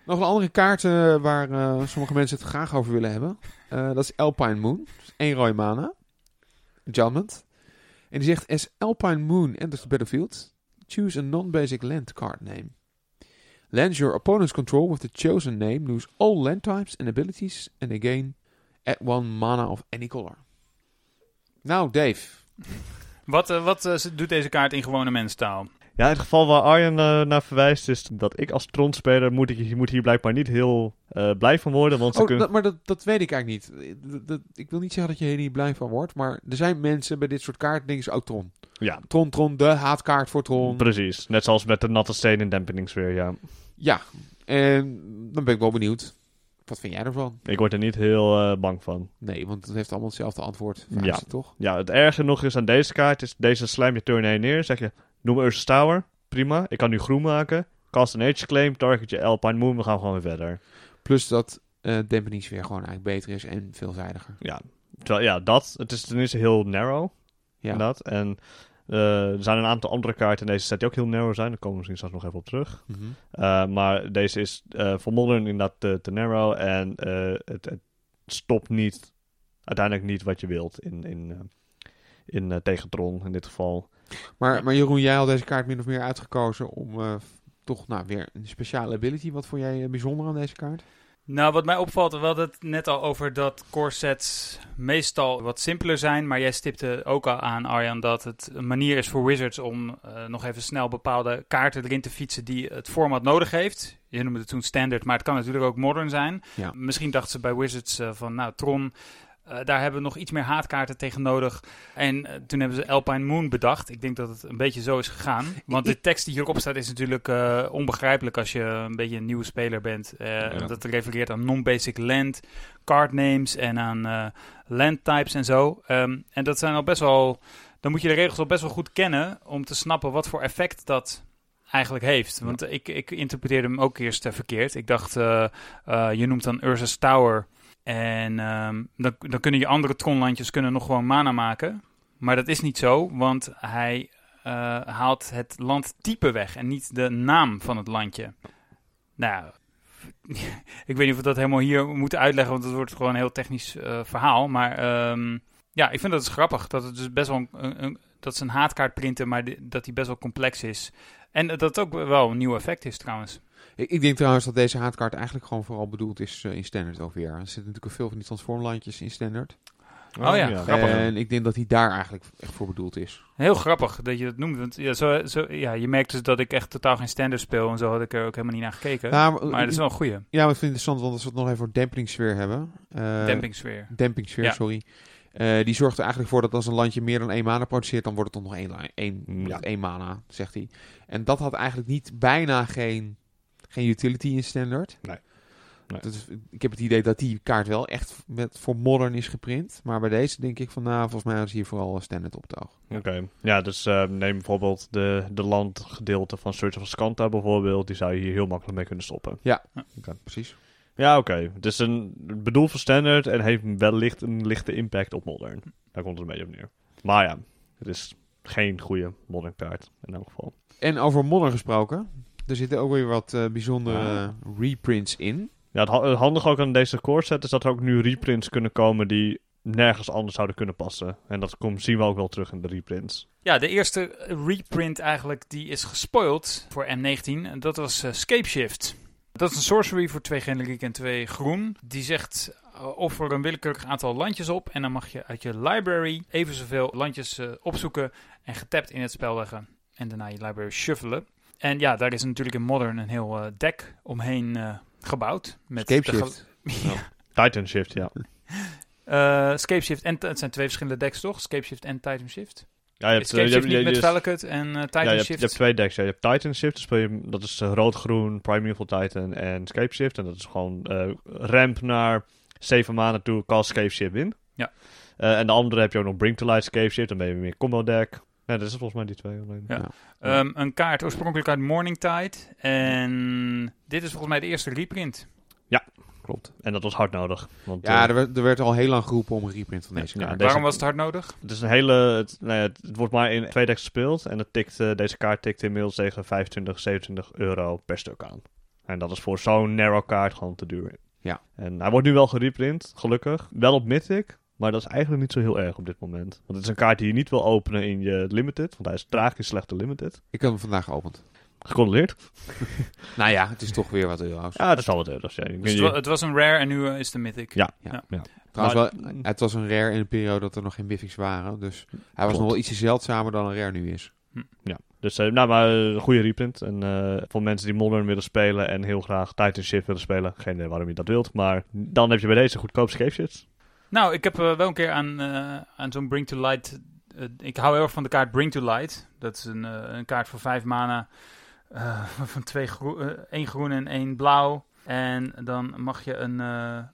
Nog een andere kaart eh, waar sommige mensen het graag over willen hebben. Dat is Alpine Moon. Eén rode mana. Enchantment. En die zegt, as Alpine Moon enters the battlefield, choose a non-basic land card name. Lands your opponent's control with the chosen name, lose all land types and abilities, and again, add one mana of any color. Nou, Dave.
Wat, eh, wat eh, doet deze kaart in gewone mensentaal?
Ja, in het geval waar Arjen eh, naar verwijst is dat ik als Tron-speler moet, ik, moet hier blijkbaar niet heel eh, blij van worden. Want ze
Oh,
kunnen...
dat, maar dat, dat weet ik eigenlijk niet. Dat- dat- ik wil niet zeggen dat je hier niet blij van wordt, maar er zijn mensen bij dit soort ze, oh Tron.
Ja,
Tron, Tron, de haatkaart voor Tron.
precies. Net zoals met de natte steen in dempeningssfeer, ja.
Ja, en dan ben ik wel benieuwd. Wat vind jij ervan?
Ik word er niet heel eh, bang van.
Nee, want het heeft allemaal hetzelfde antwoord.
Ja.
Toch?
Ja, het erge nog is aan deze kaart is deze slam je turn 1 neer. Zeg je, noem Ursus Tower. Prima, ik kan nu groen maken. Cast an Age Claim, target je Alpine Moon, we gaan gewoon weer verder.
Plus dat dempeningssfeer gewoon eigenlijk beter is en veelzijdiger.
Ja, terwijl, ja dat. Het is tenminste heel narrow.
Ja.
Dat. En Eh, er zijn een aantal andere kaarten in deze set die ook heel narrow zijn. Daar komen we misschien straks nog even op terug.
Mhm.
Eh, maar deze is eh, voor Modern inderdaad te, te narrow. En het, het stopt niet, uiteindelijk niet wat je wilt in, in, in tegen Tron in dit geval.
Maar, maar Jeroen, jij had deze kaart min of meer uitgekozen om toch nou, weer een speciale ability. Wat vond jij bijzonder aan deze kaart?
Nou, wat mij opvalt, we hadden het net al over dat core sets meestal wat simpeler zijn. Maar jij stipte ook al aan, Arjan, dat het een manier is voor Wizards om eh, nog even snel bepaalde kaarten erin te fietsen die het format nodig heeft. Je noemde het toen standard, maar het kan natuurlijk ook modern zijn.
Ja.
Misschien dachten ze bij Wizards eh, van, nou, Tron, eh, daar hebben we nog iets meer haatkaarten tegen nodig. En eh, toen hebben ze Alpine Moon bedacht. Ik denk dat het een beetje zo is gegaan. Want de tekst die hierop staat is natuurlijk eh, onbegrijpelijk als je een beetje een nieuwe speler bent.
Ja.
Dat refereert aan non-basic land, card names en aan land types en zo. Ehm, en dat zijn al best wel... Dan moet je de regels al best wel goed kennen om te snappen wat voor effect dat eigenlijk heeft. Want ik, ik interpreteerde hem ook eerst verkeerd. Ik dacht, je noemt dan Urza's Tower... En ehm, dan, dan kunnen je andere tronlandjes kunnen nog gewoon mana maken. Maar dat is niet zo, want hij eh, haalt het landtype weg en niet de naam van het landje. Nou, ik weet niet of we dat helemaal hier moeten uitleggen, want het wordt gewoon een heel technisch eh, verhaal. Maar ehm, ja, ik vind dat het grappig dat het dus best wel een, dat ze een haatkaart printen, maar dat die best wel complex is. En dat het ook wel een nieuw effect is trouwens.
Ik, ik denk trouwens dat deze haatkaart eigenlijk gewoon vooral bedoeld is eh, in standard ook weer. Er zitten natuurlijk veel van die transformlandjes in standard.
Oh ja, grappig.
En ik denk dat die daar eigenlijk echt voor bedoeld is.
Heel grappig dat je dat noemt. Want ja, zo, zo, ja, je merkt dus dat ik echt totaal geen standard speel. En zo had ik er ook helemaal niet naar gekeken.
Ja, maar,
maar het is wel een goeie.
ja, maar ik vind het interessant, want als we het nog even voor dempingssfeer hebben. eh,
Dempingssfeer.
Dempingssfeer,
Ja.
sorry. Eh, die zorgt er eigenlijk voor dat als een landje meer dan één mana produceert, dan wordt het toch nog één, één,
ja.
één mana, zegt hij. En dat had eigenlijk niet bijna geen, geen utility in standard.
Nee. Nee.
Dat is, ik heb het idee dat die kaart wel echt met, voor modern is geprint. Maar bij deze denk ik van, nou, volgens mij is hier vooral standard op het oog.
Oké, ja, dus eh, neem bijvoorbeeld de, de landgedeelte van Search of Scanta bijvoorbeeld. Die zou je hier heel makkelijk mee kunnen stoppen.
Precies.
Ja, oké. Het is een bedoeld voor standard en heeft wellicht een lichte impact op modern. Daar komt het een beetje op neer. Maar ja, het is geen goede modern kaart in elk geval.
En over modern gesproken, er zitten ook weer wat eh, bijzondere reprints in.
Ja, het, ha- het handige ook aan deze core set is dat er ook nu reprints kunnen komen die nergens anders zouden kunnen passen. En dat komt, zien we ook wel terug in de reprints.
Ja, de eerste reprint eigenlijk die is gespoild voor M19. En dat was eh, Scapeshift. Dat is een sorcery voor twee generiek en twee groen. Die zegt uh, offer een willekeurig aantal landjes op. En dan mag je uit je library even zoveel landjes eh, opzoeken en getapt in het spel leggen. En daarna je library shuffelen. En ja, daar is natuurlijk in Modern een heel eh, deck omheen eh, gebouwd. Met de
Scapeshift.
ge-
Titan Shift, ja.
Eh, Scapeshift en het zijn twee verschillende decks toch? Scapeshift en Titan Shift.
ja je hebt, eh, je
Scapeshift
hebt- je-
niet met Velvet en eh, Titan
ja, je, hebt,
Shift.
je hebt twee decks. Ja. Je hebt Titan Shift, je, dat is rood-groen, Primeval Titan en Scape Shift. En dat is gewoon eh, ramp naar 7 maanden toe, cast Scape Shift in.
Ja.
Eh, en de andere heb je ook nog Bring to Light Scape Shift, dan ben je meer combo deck. Ja, dat is volgens mij die twee alleen.
Ja.
Ja.
Ehm, een kaart oorspronkelijk uit Morningtide. En dit is volgens mij de eerste reprint.
Klopt.
En dat was hard nodig. Want,
Ja,
eh,
er werd, er werd al heel lang geroepen om een reprint van deze
Ja,
kaart.
deze-
Waarom was het hard nodig?
Het is een hele. Het, nou ja, het, het wordt maar in twee decks gespeeld. En het tikt, eh, deze kaart tikt inmiddels tegen 25, 27 euro per stuk aan. En dat is voor zo'n narrow kaart gewoon te duur.
Ja.
En hij wordt nu wel gereprint, gelukkig. Wel op Mythic. Maar dat is eigenlijk niet zo heel erg op dit moment. Want het is een kaart die je niet wil openen in je Limited. Want hij is tragisch slechte Limited.
Ik heb hem vandaag geopend.
Gecondoleerd.
Nou ja, het is toch weer wat euro's.
Ja, dat is al wat euro's. Ja.
Dus het, wa- het was een rare en nu eh, is het een mythic.
Ja.
Ja.
ja.
Trouwens,
Maar-
wel, het was een rare in een periode dat er nog geen mythics waren. Dus hij was
Klopt.
nog wel ietsje zeldzamer dan een rare nu is.
Dus eh, nou, maar eh, een goede reprint. En eh, voor mensen die Modern willen spelen en heel graag Titan Shift willen spelen. Geen idee waarom je dat wilt. Maar dan heb je bij deze goedkoop Scape Shifts.
Nou, ik heb eh, wel een keer aan, eh, aan zo'n Bring to Light... eh, ik hou heel erg van de kaart Bring to Light. Dat is een, een kaart voor vijf mana. van twee groe eh, één groen en één blauw. En dan mag je een,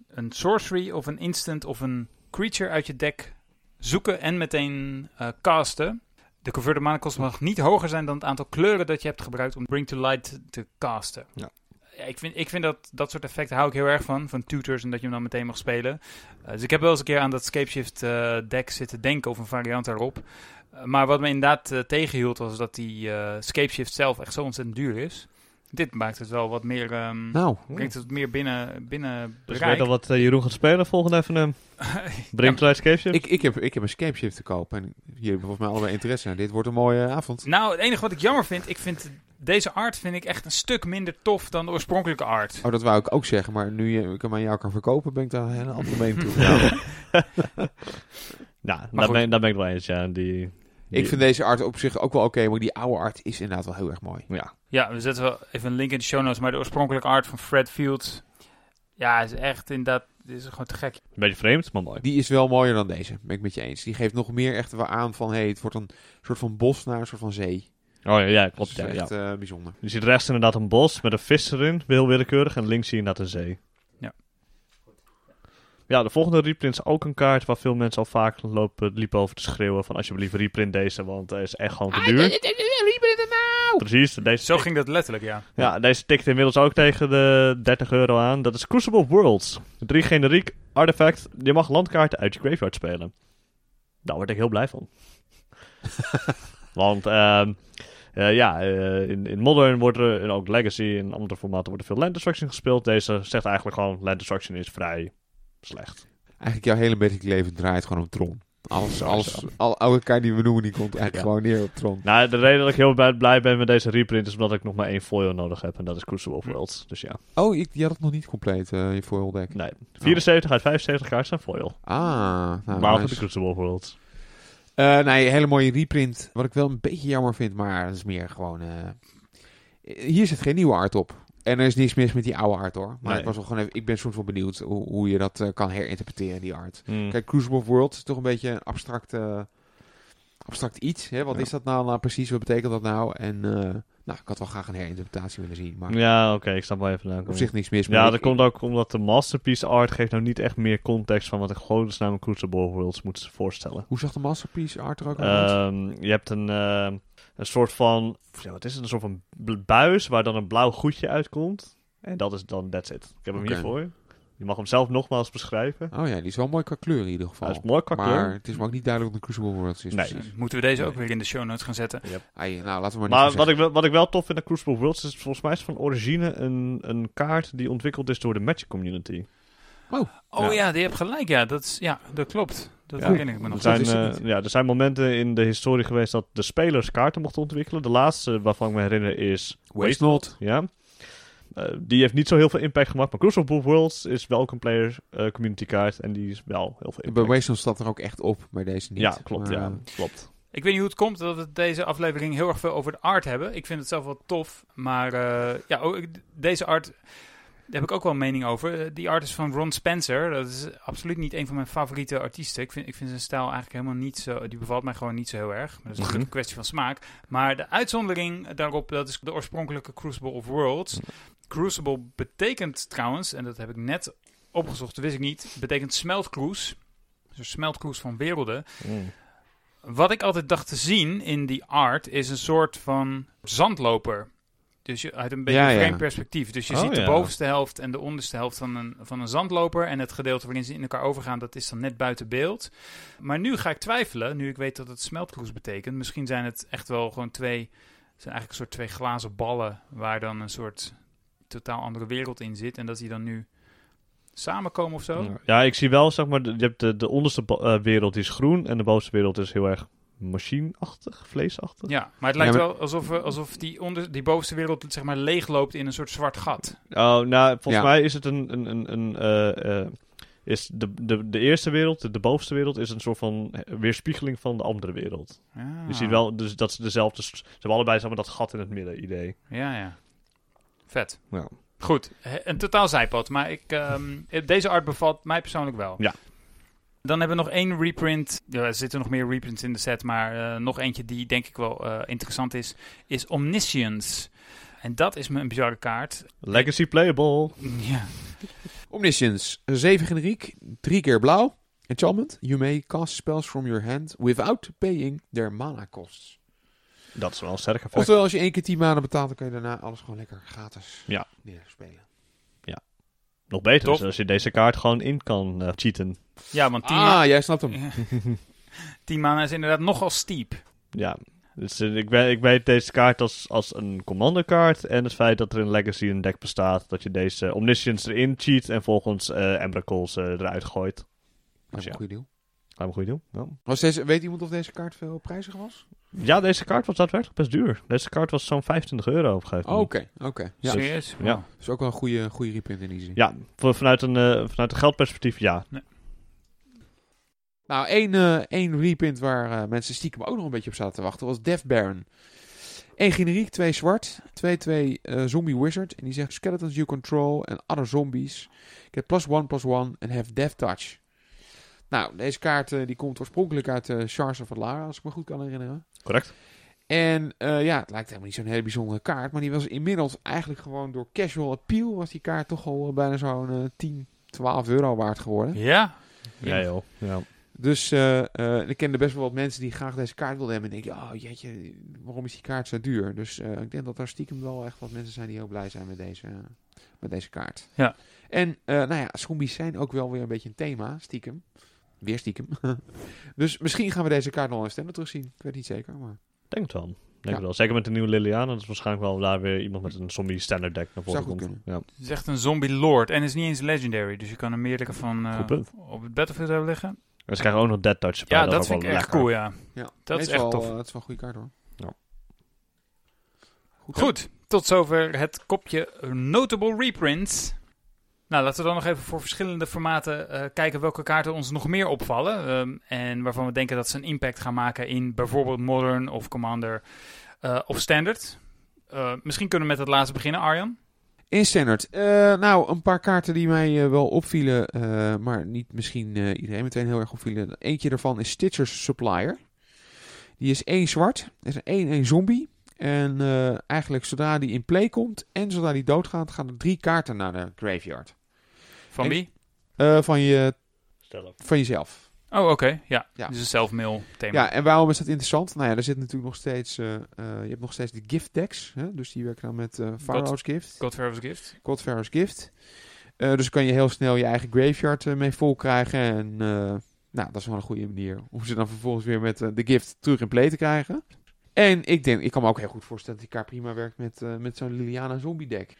een sorcery of een instant of een creature uit je deck zoeken en meteen casten. De converted mana kost mag niet hoger zijn dan het aantal kleuren dat je hebt gebruikt om Bring to Light te casten.
Ja.
Ik vind, ik vind dat dat soort effecten hou ik heel erg van. Van tutors en dat je hem dan meteen mag spelen. Uh, dus ik heb wel eens een keer aan dat Scapeshift uh, deck zitten denken of een variant daarop. Uh, maar wat me inderdaad tegenhield was dat die Scapeshift zelf echt zo ontzettend duur is. Dit maakt het wel wat meer. Um,
nou,
brengt het meer binnen, binnen
Dus weet al wat Jeroen gaat spelen volgende even. Brengt ja, Scapeshift?
Ik, ik, heb, ik heb een Scapeshift te kopen. En hier hebben volgens mij allebei interesse in. Dit wordt een mooie avond.
Nou, het enige wat ik jammer vind, ik vind deze art vind ik echt een stuk minder tof dan de oorspronkelijke art.
Oh, dat wou ik ook zeggen. Maar nu je, ik hem aan jou kan verkopen, ben ik daar een andere mening toe. ja,
nou, daar ben, daar ben ik wel eens, ja. Die,
ik vind deze art op zich ook wel oké, maar die oude art is inderdaad wel heel erg mooi.
Ja,
ja we zetten wel even een link in de show notes, maar de oorspronkelijke art van Fred Fields, ja, is echt inderdaad, dit is gewoon te gek. Een
beetje vreemd, maar mooi.
Die is wel mooier dan deze, ben ik met je eens. Die geeft nog meer echt wel aan van, hey, het wordt een soort van bos naar een soort van zee.
Oh ja, ja klopt.
Dat
is
ja, echt
ja.
Uh, bijzonder.
Je ziet rechts inderdaad een bos met een vis erin, heel willekeurig. En links zie je inderdaad een zee.
Ja.
De volgende reprint is ook een kaart waar veel mensen al vaak lopen, liepen over te schreeuwen van alsjeblieft reprint deze, want hij is echt gewoon te duur.
Reprint het nou!
Precies. Deze
Zo ging dat letterlijk, ja.
Ja, deze tikt inmiddels ook tegen de 30 euro aan. Dat is Crucible Worlds. Drie generiek artefact. Je mag landkaarten uit je graveyard spelen. Daar word ik heel blij van. Want uh, uh, ja, uh, in, in Modern wordt er, en ook Legacy en andere formaten wordt er veel Land Destruction gespeeld. Deze zegt eigenlijk gewoon, Land Destruction is vrij slecht.
Eigenlijk jouw hele Magic leven draait gewoon om Tron. Alles, alles, al, elke kaart die we noemen, die komt eigenlijk ja. gewoon neer op Tron.
Nou, de reden dat ik heel blij ben met deze reprint is omdat ik nog maar één foil nodig heb. En dat is Crucible of Worlds. Dus ja.
Oh, ik, je had het nog niet compleet, uh, je foil deck.
Nee, 74 oh. uit 75 kaarten zijn foil.
Ah, nou,
Maar
nice.
de Crucible of Worlds.
Uh, nee, hele mooie reprint. Wat ik wel een beetje jammer vind, maar dat is meer gewoon... Uh, hier zit geen nieuwe art op. En er is niks mis met die oude art hoor. Maar
Nee.
ik, was wel gewoon even, ik ben soms wel benieuwd hoe, hoe je dat eh, kan herinterpreteren, die art.
Hmm.
Kijk, Crucible of World is toch een beetje een abstract, eh, abstract iets. Hè? Wat
Ja.
is dat nou, nou precies? Wat betekent dat nou? En eh, nou, ik had wel graag een herinterpretatie willen zien. Maar
Ja, oké, ik snap wel even naar.
op zich niks mis.
Ja,
ik-
dat komt ook omdat de masterpiece art geeft nou niet echt meer context van wat ik gewoon namelijk Crucible of Worlds moet voorstellen.
Hoe zag de Masterpiece art er ook uit?
Ehm, je hebt een, eh, een soort van, ja, wat is het, een soort van buis waar dan een blauw goedje uitkomt. En dat is dan, that's it. Ik heb hem
Oké.
hier voor. Je mag hem zelf nogmaals beschrijven.
Oh ja, die is wel mooi qua kleur in ieder geval.
Hij is mooi qua
maar
kleur.
het is me ook niet duidelijk wat een Crucible Worlds is
Nee.
precies.
Moeten we deze ook weer in de show notes gaan zetten?
Ai, nou, laten we maar,
Maar wat ik, wel- wat ik wel tof vind aan Crucible Worlds is volgens mij is van origine een, een kaart die ontwikkeld is door de Magic community.
Oh
Ja.
ja, die hebt gelijk. Ja, dat, is, ja, dat klopt. Dat
Ja.
herinner ik me nog.
Er zijn, eh, ja, er zijn momenten in de historie geweest dat de spelers kaarten mochten ontwikkelen. De laatste waarvan ik me herinner is
Waste Not.
Ja. Eh, die heeft niet zo heel veel impact gemaakt. Maar Crucible Worlds is wel een player eh, community kaart. En die is wel heel veel
Bij
impact.
Waste Not staat er ook echt op, bij deze niet.
ja, klopt.
Maar,
ja, klopt.
Ik weet niet hoe het komt dat we deze aflevering heel erg veel over de art hebben. Ik vind het zelf wel tof. Maar eh, ja, ook, deze art, daar heb ik ook wel een mening over. Eh, Die art is van Ron Spencer. Dat is absoluut niet een van mijn favoriete artiesten. Ik vind, ik vind zijn stijl eigenlijk helemaal niet zo... Die bevalt mij gewoon niet zo heel erg. Maar dat is natuurlijk
Mhm.
een kwestie van smaak. Maar de uitzondering daarop, dat is de oorspronkelijke Crucible of Worlds. Crucible betekent trouwens, en dat heb ik net opgezocht, dat wist ik niet, betekent smeltkroes. Dus een smeltkroes van werelden.
Mm.
Wat ik altijd dacht te zien in die art is een soort van zandloper. Dus je, uit een beetje
Ja,
een
ja.
vreemd perspectief. Dus je
Oh,
ziet de
ja.
bovenste helft en de onderste helft van een, van een zandloper. En het gedeelte waarin ze in elkaar overgaan, dat is dan net buiten beeld. Maar nu ga ik twijfelen, nu ik weet dat het smeltkroes betekent. Misschien zijn het echt wel gewoon twee, zijn eigenlijk een soort twee glazen ballen waar dan een soort totaal andere wereld in zit. En dat die dan nu samenkomen of zo.
Ja, ik zie wel, zeg maar, de- je hebt de, de onderste eh, wereld is groen. En de bovenste wereld is heel erg machineachtig, vleesachtig.
Ja, maar het lijkt
Ja, maar-
wel alsof, alsof die, onder, die bovenste wereld zeg maar leeg loopt in een soort zwart gat.
Oh, nou, volgens
Ja.
mij is het een... een, een, een eh, eh, is de, de, de eerste wereld, de, de bovenste wereld, is een soort van weerspiegeling van de andere wereld.
Ja.
Je ziet wel dus dat ze dezelfde... Ze hebben allebei zeg maar, dat gat in het midden idee.
Ja, ja. Vet.
Ja.
Goed, een totaal zijpad, maar ik, ehm, deze art bevalt mij persoonlijk wel.
Ja.
Dan hebben we nog één reprint. Ja, er zitten nog meer reprints in de set, maar eh, nog eentje die denk ik wel eh, interessant is, is Omniscience. En dat is een bizarre kaart.
Legacy playable.
Ja.
Omniscience, 7 generiek, 3 keer blauw. Enchantment, you may cast spells from your hand without paying their mana costs.
Dat is wel een sterk effect.
Oftewel, als je één keer 10 mana betaalt, dan kun je daarna alles gewoon lekker gratis
Ja.
neerspelen.
Nog beter is als je deze kaart gewoon in kan eh, cheaten.
ja, want tien
Ah, jij snapt hem.
Ja. 10 mana is inderdaad nogal steep.
Ja, dus eh, ik, weet, ik weet deze kaart als, als een commander kaart. En het feit dat er in Legacy een deck bestaat. Dat je deze Omniscience erin cheat en volgens eh Emrakuls eh, eruit gooit.
Dat is
Dus
een
ja.
goede deal.
Lijkt me een goede deal. Ja.
Was deze, weet iemand of deze kaart veel prijzig was?
ja, deze kaart was daadwerkelijk best duur. Deze kaart was zo'n 25 euro op een gegeven
Oh,
moment.
Oké, oké. Ja,
Serieus?
ja.
Wow.
is ook wel een goede, goede reprint in die zin.
Ja, voor, vanuit, een, eh, vanuit een geldperspectief ja.
Nou, één, eh, één reprint waar eh, mensen stiekem ook nog een beetje op zaten te wachten was Death Baron. Eén generiek, twee zwart, 2-2 eh, zombie wizard. En die zegt skeletons you control and other zombies. Get plus one, plus one and have death touch. Nou, deze kaart eh, die komt oorspronkelijk uit uh, Shards of Alara, als ik me goed kan herinneren.
Correct?
En eh, ja, het lijkt helemaal niet zo'n hele bijzondere kaart. Maar die was inmiddels eigenlijk gewoon door casual appeal... was die kaart toch al bijna zo'n eh, 10, 12 euro waard geworden.
Ja?
Ja, joh. Ja.
Dus eh, eh, ik kende best wel wat mensen die graag deze kaart wilden hebben. En denk je, oh jeetje, waarom is die kaart zo duur? Dus eh, ik denk dat er stiekem wel echt wat mensen zijn die heel blij zijn met deze, met deze kaart.
Ja.
En eh, nou ja, zombies zijn ook wel weer een beetje een thema, stiekem. Weer stiekem. dus misschien gaan we deze kaart nog een standaard terugzien. Ik weet niet zeker, maar
Denk het wel. Denk
Ja.
het wel. Zeker met de nieuwe Liliana. Dat is waarschijnlijk wel daar weer iemand met een zombie standard deck naar voren komt. Ja.
Het is echt een zombie lord. En is niet eens legendary. Dus je kan er meerdere van eh, op het battlefield hebben liggen.
En ze krijgen ook nog Dead Touch.
Ja, dat
ook
vind ik echt
lekker.
cool, ja.
ja.
Dat
Nee,
is echt
wel,
tof.
eh, het is wel een goede kaart hoor. Goed.
Goed, tot zover het kopje Notable Reprints. Nou, laten we dan nog even voor verschillende formaten eh, kijken welke kaarten ons nog meer opvallen. ehm, en waarvan we denken dat ze een impact gaan maken in bijvoorbeeld Modern of Commander eh, of Standard. Eh, misschien kunnen we met het laatste beginnen, Arjan.
In Standard. Nou, een paar kaarten die mij wel opvielen, maar niet misschien iedereen meteen heel erg opvielen. Eentje daarvan is Stitcher's Supplier. Die is één zwart, is een 1-1 zombie. En eigenlijk zodra die in play komt en zodra die doodgaat, gaan er drie kaarten naar de graveyard.
Van wie?
Eh, van, je,
Stel op.
van jezelf.
Oh, oké. Ja.
Ja.
Dus een self-mail thema.
Ja, en waarom is dat interessant? Nou ja, er zit natuurlijk nog steeds, eh, eh, je hebt nog steeds de gift decks. Hè? Dus die werken dan met eh Pharaoh's Gift.
Godfather's Gift.
Godfarer's Gift. Eh, dus kan je heel snel je eigen graveyard mee vol krijgen. En eh, nou, dat is wel een goede manier om ze dan vervolgens weer met de gift terug in play te krijgen. En ik denk, ik kan me ook heel goed voorstellen dat die kaart prima werkt met, eh, met zo'n Liliana zombie deck.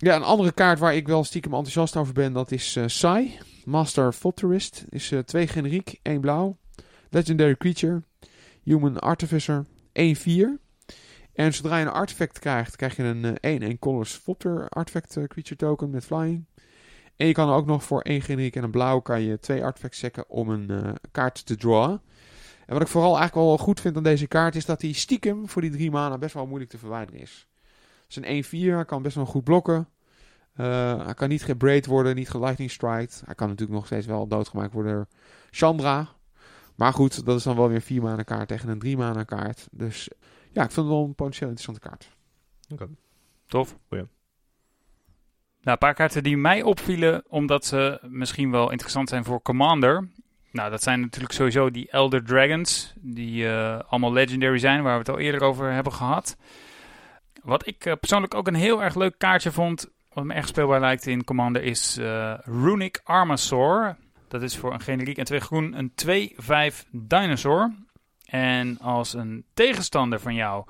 Ja, een andere kaart waar ik wel stiekem enthousiast over ben, dat is eh Sai. Master Futurist. Is eh, twee generiek, één blauw. Legendary Creature. Human Artificer. 1-4. En zodra je een artefact krijgt, krijg je een eh, 1-1 Colors Flutter Artifact eh, Creature Token met Flying. En je kan ook nog voor één generiek en een blauw kan je twee artefacts zetten om een kaart te drawen. En wat ik vooral eigenlijk wel goed vind aan deze kaart is dat hij stiekem voor die drie mana best wel moeilijk te verwijderen is. Een 1-4, hij kan best wel goed blokken. Eh, hij kan niet gebraid worden, niet gelightning striked. Hij kan natuurlijk nog steeds wel doodgemaakt worden door Chandra. Maar goed, dat is dan wel weer een 4 mana kaart tegen een 3 mana kaart. Dus ja, ik vind het wel een potentieel interessante kaart.
Tof.
Goeie.
Nou, een paar kaarten die mij opvielen, omdat ze misschien wel interessant zijn voor Commander. Nou, dat zijn natuurlijk sowieso die Elder Dragons, die eh, allemaal legendary zijn, waar we het al eerder over hebben gehad. Wat ik eh, persoonlijk ook een heel erg leuk kaartje vond, wat me echt speelbaar lijkt in Commander, is eh, Runic Armasaur. Dat is voor een generiek en twee groen een 2-5 dinosaur. En als een tegenstander van jou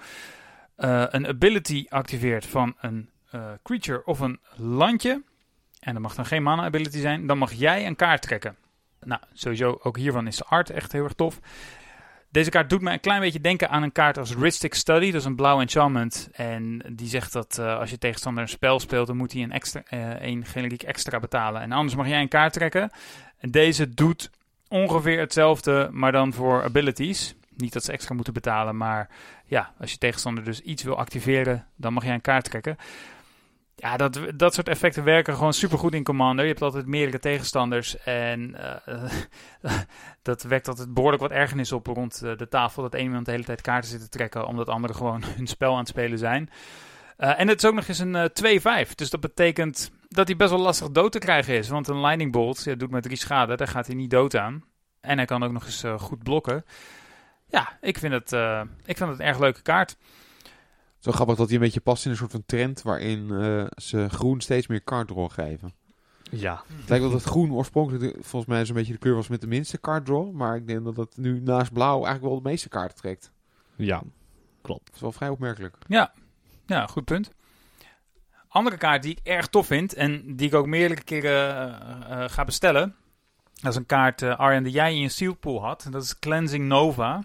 eh, een ability activeert van een creature of een landje, en dat mag dan geen mana ability zijn, dan mag jij een kaart trekken. Nou, sowieso ook hiervan is de art echt heel erg tof. Deze kaart doet me een klein beetje denken aan een kaart als Ristic Study. Dat is een blauw enchantment. En die zegt dat eh, als je tegenstander een spel speelt, dan moet hij een, extra, eh, een generiek extra betalen. En anders mag jij een kaart trekken. En deze doet ongeveer hetzelfde, maar dan voor abilities. Niet dat ze extra moeten betalen, maar ja, als je tegenstander dus iets wil activeren, dan mag jij een kaart trekken. Ja, dat, dat soort effecten werken gewoon supergoed in Commander. Je hebt altijd meerdere tegenstanders en eh, dat wekt altijd behoorlijk wat ergernis op rond eh, de tafel. Dat één iemand de hele tijd kaarten zit te trekken, omdat anderen gewoon hun spel aan het spelen zijn. Eh, en het is ook nog eens een eh 2-5, dus dat betekent dat hij best wel lastig dood te krijgen is. Want een Lightning Bolt ja, doet maar drie schade, daar gaat hij niet dood aan. En hij kan ook nog eens goed blokken. Ja, ik vind, het, ik vind het een erg leuke kaart.
Zo grappig dat hij een beetje past in een soort van trend waarin eh, ze groen steeds meer card draw geven.
Ja.
Het lijkt wel dat groen oorspronkelijk volgens mij zo'n beetje de kleur was met de minste card draw. Maar ik denk dat het nu naast blauw eigenlijk wel de meeste kaarten trekt.
Ja.
Dat is wel vrij opmerkelijk.
Ja, ja, goed punt. Andere kaart die ik erg tof vind en die ik ook meerdere keren eh, eh, ga bestellen. Dat is een kaart, eh Arjen, die jij in je Steelpool had. En dat is Cleansing Nova.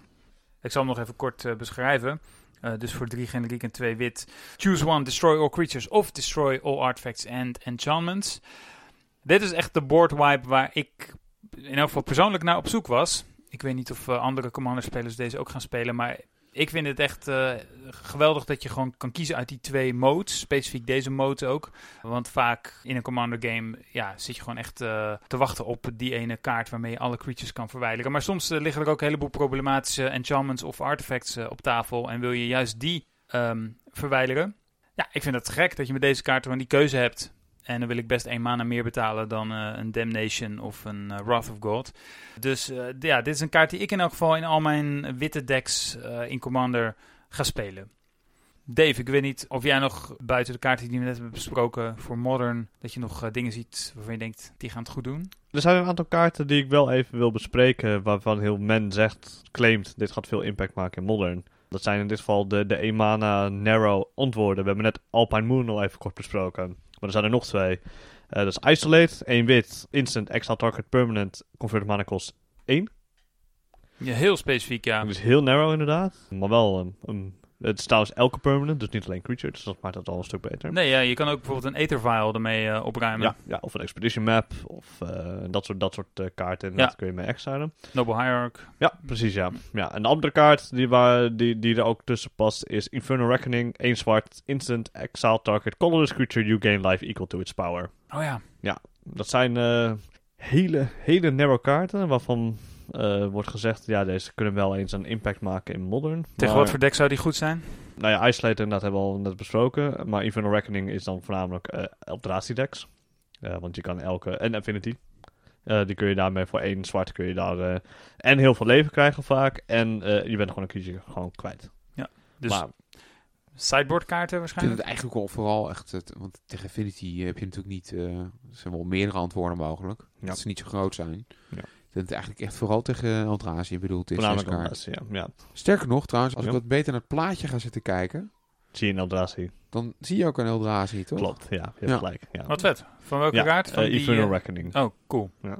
Ik zal hem nog even kort beschrijven. Eh, dus voor drie generiek en twee wit. Choose one, destroy all creatures of destroy all artifacts and enchantments. Dit is echt de board wipe waar ik in elk geval persoonlijk naar op zoek was. Ik weet niet of eh, andere Commander-spelers deze ook gaan spelen, maar ik vind het echt eh, geweldig dat je gewoon kan kiezen uit die twee modes. Specifiek deze mode ook. Want vaak in een Commander game ja, zit je gewoon echt eh, te wachten op die ene kaart waarmee je alle creatures kan verwijderen. Maar soms eh, liggen er ook een heleboel problematische enchantments of artifacts op tafel. En wil je juist die ehm, verwijderen. Ja, ik vind het gek dat je met deze kaart gewoon die keuze hebt. En dan wil ik best één mana meer betalen dan eh, een Damnation of een eh, Wrath of God. Dus eh, ja, dit is een kaart die ik in elk geval in al mijn witte decks in Commander ga spelen. Dave, ik weet niet of jij nog buiten de kaarten die we net hebben besproken voor Modern, dat je nog dingen ziet waarvan je denkt, die gaan het goed doen.
Er zijn een aantal kaarten die ik wel even wil bespreken, waarvan heel men zegt, claimt, dit gaat veel impact maken in Modern. Dat zijn in dit geval de, de Emana Narrow antwoorden. We hebben net Alpine Moon al even kort besproken. Maar er zijn er nog twee. Eh, dat is Isolate, 1 wit, instant, exile target, permanent, convert mana kost 1.
Ja, heel specifiek, ja.
Dus heel narrow inderdaad. Maar wel een, een het is trouwens elke permanent, dus niet alleen creature. Dus dat maakt het al een stuk beter.
Nee, ja, je kan ook bijvoorbeeld een Aethervial ermee eh, opruimen.
Ja, ja, of een expedition map. Of eh, dat soort, dat soort eh, kaarten. En
Ja.
dat kun je mee exilen.
Noble Hierarch.
Ja, precies ja. ja. En de andere kaart die, waar, die, die er ook tussen past is Infernal Reckoning. 1 zwart, instant, exile target, colorless creature, you gain life equal to its power.
Oh ja.
Dat zijn hele, hele narrow kaarten waarvan eh, wordt gezegd, ja, deze kunnen wel eens een impact maken in Modern.
Tegen
Maar-
wat voor deck zou die goed zijn?
Nou ja, Isolate inderdaad hebben we al net besproken. Maar Infernal Reckoning is dan voornamelijk eh Eldrazi decks. Eh, want je kan elke... En Affinity. Eh, die kun je daarmee voor één zwart kun je daar... eh, en heel veel leven krijgen vaak. En eh, je bent gewoon een creature gewoon kwijt.
Dus
maar
sideboard kaarten
Ik vind
waarschijnlijk?
het eigenlijk wel vooral echt... Het, want tegen Affinity heb je natuurlijk niet... eh, er zijn wel meerdere antwoorden mogelijk.
Ja.
Dat ze niet zo groot zijn.
Ja.
Ik denk het eigenlijk echt vooral tegen Eldrazi bedoeld is.
ja. ja.
Sterker nog, trouwens, als
Ja.
ik wat beter naar het plaatje ga zitten kijken...
Zie je in Eldrazi.
dan zie je ook een Eldrazi, toch?
Klopt, ja. Je hebt
Ja.
gelijk. Ja.
Wat vet. Van welke
ja,
kaart? Van
eh,
die,
Infernal
eh,
Reckoning.
Oh, cool.
Het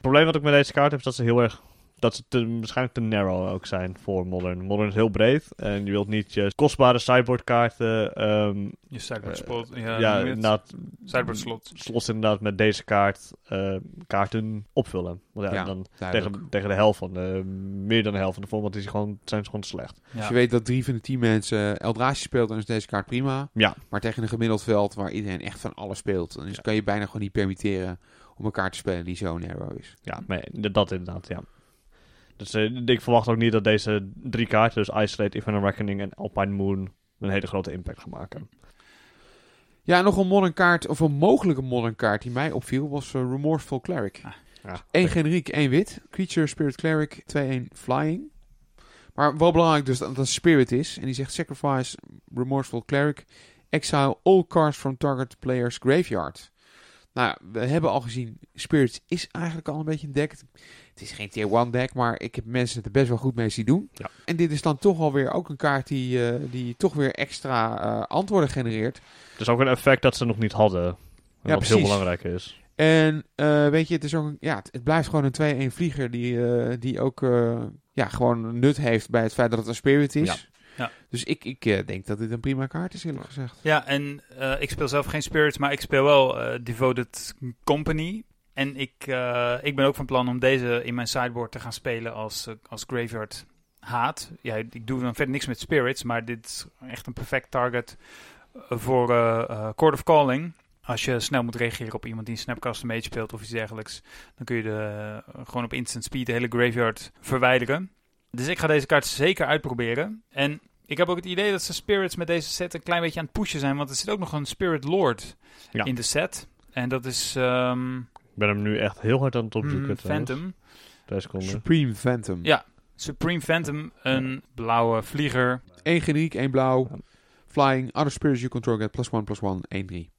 probleem wat ik met deze kaart heb, is dat ze heel erg... Dat ze te, waarschijnlijk te narrow ook zijn voor Modern. Modern is heel breed. En je wilt niet je kostbare sideboard kaarten... ehm,
Je sideboard
Eh,
spot. Ja,
ja, inderdaad.
Sideboard slot.
Slots inderdaad met deze kaart eh, kaarten opvullen. Want ja,
Ja,
dan
Duidelijk.
tegen, tegen de helft van de, meer dan de helft van de format is die gewoon, zijn ze gewoon slecht.
Ja.
Als je weet dat drie van de tien mensen Eldrazi speelt, dan is deze kaart prima.
Ja.
Maar tegen een gemiddeld veld waar iedereen echt van alles speelt, dan is,
Ja.
kan je bijna gewoon niet permitteren om een kaart te spelen die zo narrow is.
Ja, maar dat inderdaad, ja. Dus eh, ik verwacht ook niet dat deze drie kaarten, dus Isolate, Infernal Reckoning en Alpine Moon, een hele grote impact gaan maken.
Ja, nog een modern kaart, of een mogelijke modern kaart die mij opviel, was eh, Remorseful Cleric.
Ah,
Ja,
Eén generiek, één wit. Creature, Spirit Cleric, 2-1 Flying. Maar wel belangrijk dus dat het een Spirit is. En die zegt Sacrifice, Remorseful Cleric, Exile all cards from target player's graveyard. Nou, we hebben al gezien, Spirits is eigenlijk al een beetje een deck. Het is geen tier 1 deck, maar ik heb mensen het er best wel goed mee zien doen.
Ja.
En dit is dan toch alweer ook een kaart die, eh, die toch weer extra eh, antwoorden genereert.
Het is ook een effect dat ze nog niet hadden.
Ja,
wat heel belangrijk is.
En eh, weet je, het, is ook een, ja, het, het blijft gewoon een 2-1 vlieger die, eh, die ook eh, ja, gewoon nut heeft bij het feit dat het een spirit is.
Ja.
Ja.
Dus ik, ik eh, denk dat dit een prima kaart is, eerlijk gezegd.
Ja, en eh, ik speel zelf geen Spirits, maar ik speel wel eh, Devoted Company. En ik, eh, ik ben ook van plan om deze in mijn sideboard te gaan spelen als, eh, als Graveyard haat. Ja, ik doe dan verder niks met Spirits, maar dit is echt een perfect target eh, voor eh, Court of Calling. Als je snel moet reageren op iemand die een Snapcaster Mage speelt of iets dergelijks, dan kun je de, gewoon op instant speed de hele Graveyard verwijderen. Dus ik ga deze kaart zeker uitproberen. En ik heb ook het idee dat ze spirits met deze set een klein beetje aan het pushen zijn. Want er zit ook nog een Spirit Lord
Ja.
in de set. En dat is ehm,
ben hem nu echt heel hard aan het opzoeken. trouwens.
Phantom.
Twee.
Supreme Phantom.
Ja. Supreme Phantom, een blauwe vlieger.
Eén generiek, één blauw.
Ja.
Flying, other spirits you control get plus one, plus one, 1-3.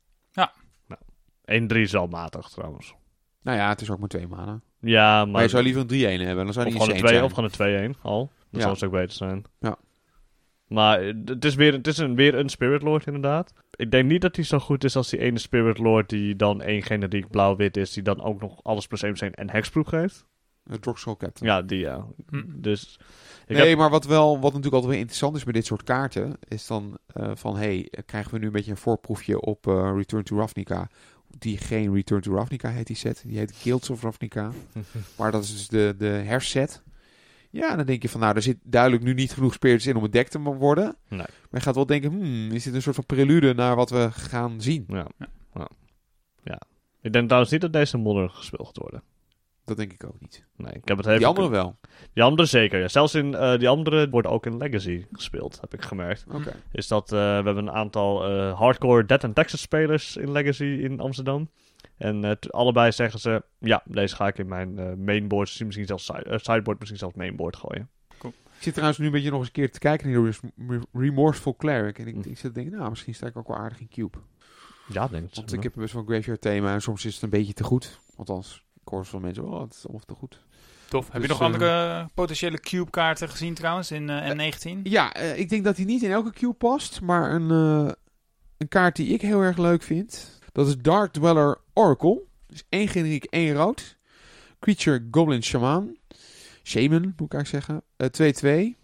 1-3 is wel matig trouwens.
Nou ja, het is ook maar twee maanden.
Ja, maar...
Maar je zou liever een 3-1 hebben, dan zou
of, gewoon
niet
2,
zijn.
of gewoon een 2-1 al. Dat
Ja.
zou stuk beter zijn.
Ja.
Maar eh, het is, weer, het is een, weer een Spirit Lord inderdaad. Ik denk niet dat hij zo goed is als die ene Spirit Lord die dan één generiek blauw-wit is. Die dan ook nog alles plus 1 plus 1 en hexproof geeft.
Een Droxel Captain.
Ja, die ja.
Hm.
Dus... Ik
nee,
heb-
maar wat, wel, wat natuurlijk altijd weer interessant is met dit soort kaarten, is dan eh, van, hey, krijgen we nu een beetje een voorproefje op eh, Return to Ravnica, die geen Return to Ravnica heet die set, die heet Guilds of Ravnica, maar dat is dus de, de herset. Ja, dan denk je van, nou, er zit duidelijk nu niet genoeg spirits in om het dek te worden.
Nee.
Maar je gaat wel denken, hmm, is dit een soort van prelude naar wat we gaan zien?
Ja.
Ja.
Ja. ja. Ik denk trouwens niet dat deze modder gespeeld gaat worden.
Dat denk ik ook niet.
Nee, ik heb het even...
Die andere wel.
Die andere zeker, ja. Zelfs in eh, die andere wordt ook in Legacy gespeeld, heb ik gemerkt.
Oké.
Is dat, eh, we hebben een aantal eh, hardcore Dead and Texas spelers in Legacy in Amsterdam. En eh, allebei zeggen ze, ja, deze ga ik in mijn eh, mainboard, misschien zelfs side- eh, sideboard, misschien zelfs mainboard gooien.
Ik zit trouwens nu een beetje nog eens een keer te kijken naar die Res- Remorseful Cleric. En ik,
Hm.
ik zit te denken, nou, misschien sta ik ook wel aardig in Cube.
Ja, denk ik.
Want ik heb best wel een graveyard thema en soms is het een beetje te goed. Althans, ik hoor van mensen, oh, het is allemaal te goed.
Tof. Heb je
Dus,
nog andere potentiële cube-kaarten gezien trouwens in eh, M19?
Ja, eh, ik denk dat hij niet in elke cube past, maar een, eh, een kaart die ik heel erg leuk vind, dat is Dark Dweller Oracle. Dus één generiek, één rood. Creature Goblin Shaman. Shaman, moet ik eigenlijk zeggen. Eh, 2-2.